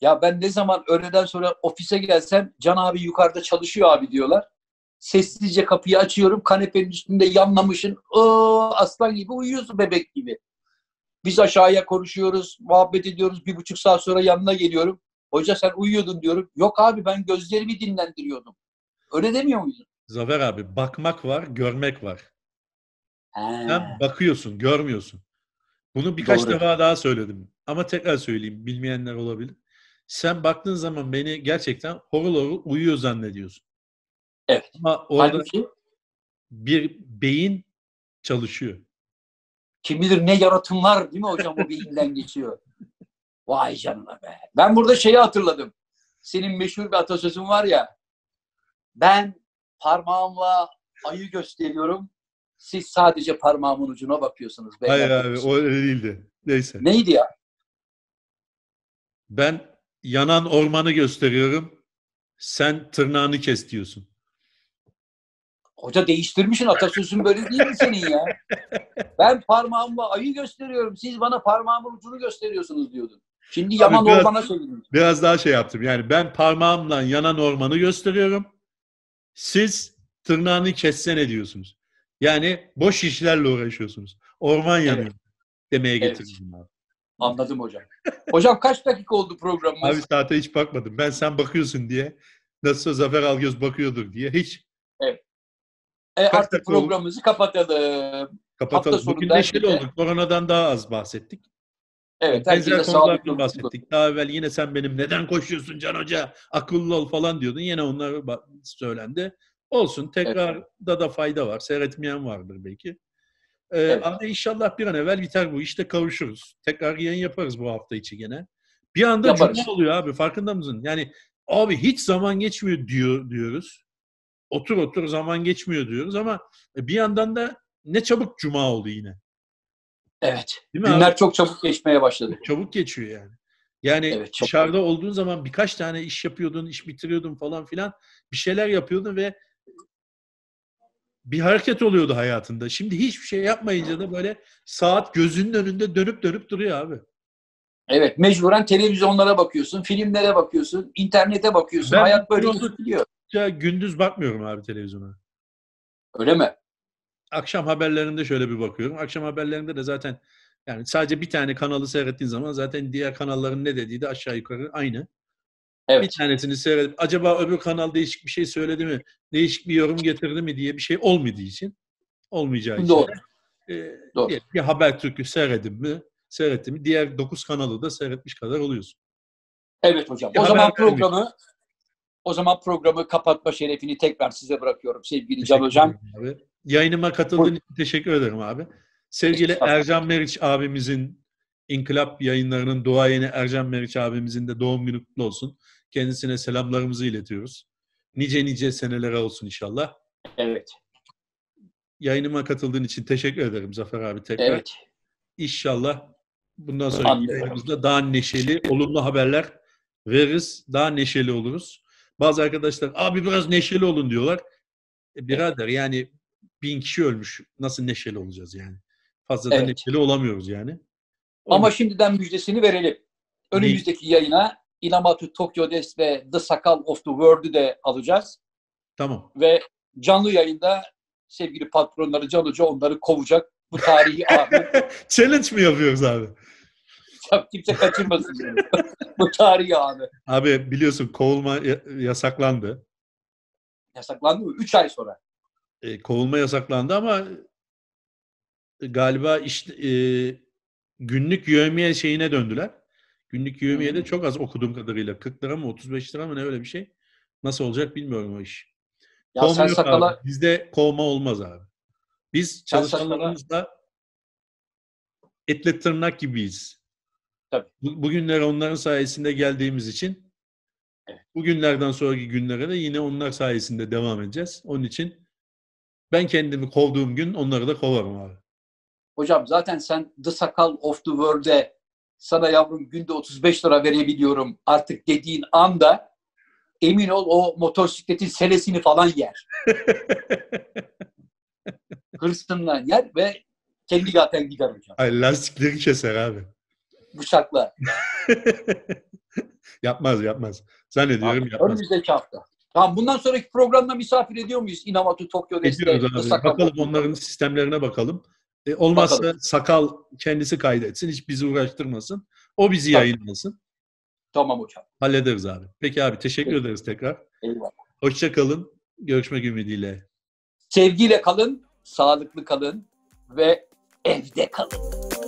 Ya ben ne zaman öğleden sonra ofise gelsem Can abi yukarıda çalışıyor abi diyorlar. Sessizce kapıyı açıyorum. Kanepenin üstünde yanlamışın. Aa, aslan gibi uyuyorsun bebek gibi. Biz aşağıya konuşuyoruz, muhabbet ediyoruz. Bir buçuk saat sonra yanına geliyorum. Hoca sen uyuyordun diyorum. Yok abi ben gözlerimi dinlendiriyordum. Öyle demiyor muydun? Zafer abi bakmak var, görmek var. He. Sen bakıyorsun, görmüyorsun. Bunu birkaç Doğru. defa daha söyledim. Ama tekrar söyleyeyim, bilmeyenler olabilir. Sen baktığın zaman beni gerçekten horul horul uyuyor zannediyorsun. Evet. Ama orada Halbuki bir beyin çalışıyor. kim bilir ne yaratımlar değil mi hocam o beyinden geçiyor. Vay canına be. Ben burada şeyi hatırladım. Senin meşhur bir atasözün var ya. Ben parmağımla ayı gösteriyorum. Siz sadece parmağımın ucuna bakıyorsunuz. Hayır abi o öyle değildi. Neyse. Neydi ya? Ben yanan ormanı gösteriyorum. Sen tırnağını kes diyorsun. Hoca değiştirmişsin atasözün böyle değil mi senin ya? Ben parmağımla ayı gösteriyorum. Siz bana parmağımın ucunu gösteriyorsunuz diyordun. Şimdi yaman biraz- ormana çevirdin. Biraz daha şey yaptım. Yani ben parmağımla yanan ormanı gösteriyorum. Siz tırnağını kessene diyorsunuz. Yani boş işlerle uğraşıyorsunuz. Orman yanıyor demeye Evet. getirdim abi. Anladım hocam. Hocam kaç dakika oldu programımız? Abi saate hiç bakmadım. Ben sen bakıyorsun diye. Nasılsa Zafer Algöz bakıyordur diye. Hiç E, artık programımızı kapatalım. kapatalım. Hafta Bugün neşeli herkese- olduk. Koronadan daha az bahsettik. Evet, Benzer konulardan bahsettik. Daha evvel yine sen benim neden koşuyorsun Can Hoca? Akıllı ol falan diyordun. Yine onlar söylendi. Olsun. Tekrarda da fayda var. Seyretmeyen vardır belki. Ee, Evet. Ama inşallah bir an evvel biter bu. İşte kavuşuruz. Tekrar yayın yaparız bu hafta içi gene. Bir anda Yaparız. cuma oluyor abi. Farkında mısın? Yani abi hiç zaman geçmiyor diyor diyoruz. Otur otur zaman geçmiyor diyoruz ama bir yandan da ne çabuk cuma oldu yine. Evet. Değil mi abi? Günler çok çabuk geçmeye başladı. Çabuk geçiyor yani. Yani Evet, çok- dışarıda olduğun zaman birkaç tane iş yapıyordun, iş bitiriyordun falan filan. Bir şeyler yapıyordun ve bir hareket oluyordu hayatında. Şimdi hiçbir şey yapmayınca da böyle saat gözünün önünde dönüp dönüp duruyor abi. Evet, mecburen televizyonlara bakıyorsun, filmlere bakıyorsun, internete bakıyorsun. Ben Hayat böyle gidiyor. Ya gündüz bakmıyorum abi televizyona. Öyle mi? Akşam haberlerinde şöyle bir bakıyorum. Akşam haberlerinde de zaten yani sadece bir tane kanalı seyrettiğin zaman zaten diğer kanalların ne dediği de aşağı yukarı aynı. Bir Evet. tanesini seyredip acaba öbür kanal değişik bir şey söyledi mi, değişik bir yorum getirdi mi diye bir şey olmadığı için, olmayacağı için Doğru. e, Doğru. diyelim ki Habertürk'ü seyredin mi, seyrettin mi, diğer 9 kanalı da seyretmiş kadar oluyorsun. Evet hocam. Bir O haber zaman programı o zaman programı kapatma şerefini tekrar size bırakıyorum sevgili Can hocam. Abi. Yayınıma katıldığın için teşekkür ederim abi. Sevgili. Ercan Meriç abimizin, İnkılap yayınlarının duayeni Ercan Meriç abimizin de doğum günü kutlu olsun. Kendisine selamlarımızı iletiyoruz. Nice nice senelere olsun inşallah. Evet. Yayınıma katıldığın için teşekkür ederim Zafer abi tekrar. Evet. İnşallah bundan Anlıyorum. yayınımızda daha neşeli, olumlu haberler veririz. Daha neşeli oluruz. Bazı arkadaşlar abi biraz neşeli olun diyorlar. E, birader yani bin kişi ölmüş. Nasıl neşeli olacağız yani? Fazla da Evet. neşeli olamıyoruz yani. Ama Olmaz. şimdiden müjdesini verelim. Önümüzdeki yayına Inamatu Tokyo Des ve The Sakal of the World'ü de alacağız. Tamam. Ve canlı yayında sevgili patronları Can Hoca onları kovacak. Bu tarihi anı Challenge mi yapıyoruz abi? Kimse kaçırmasın. bunu. Bu tarihi anı. Abi biliyorsun kovulma ya- yasaklandı. Yasaklandı mı? Üç ay sonra. E, kovulma yasaklandı ama galiba işte e, günlük yövmiye şeyine döndüler. Günlük yövmiye de Hmm. çok az okuduğum kadarıyla. 40 lira mı 35 lira mı ne öyle bir şey. Nasıl olacak bilmiyorum o iş. Ya Kovma sen yok sakala abi. Bizde kovma olmaz abi. Biz çalışanlarımızla etle tırnak gibiyiz. Tabii. Bu- Bugünlere onların sayesinde geldiğimiz için Evet. bugünlerden sonraki günlere de yine onlar sayesinde devam edeceğiz. Onun için ben kendimi kovduğum gün onları da kovarım abi. hocam zaten sen The Sakal of the World'e sana yavrum günde 35 lira verebiliyorum artık dediğin anda emin ol o motosikletin selesini falan yer. Hırsından yer ve kendi zaten gider hocam. Ay lastikleri keser abi. Bıçakla. yapmaz yapmaz. Zannediyorum yapmaz. Önümüzdeki hafta. Tamam bundan sonraki programda misafir ediyor muyuz? Inamatu Tokyo. Ediyoruz abi. Bakalım onların sistemlerine bakalım. E, olmazsa Bakalım. sakal kendisi kaydetsin. Hiç bizi uğraştırmasın. O bizi Tabii. yayınlasın. Tamam hocam. Hallederiz abi. Peki abi teşekkür Peki. ederiz tekrar. Eyvallah. Hoşça kalın. Görüşmek ümidiyle. Sevgiyle kalın, sağlıklı kalın ve evde kalın.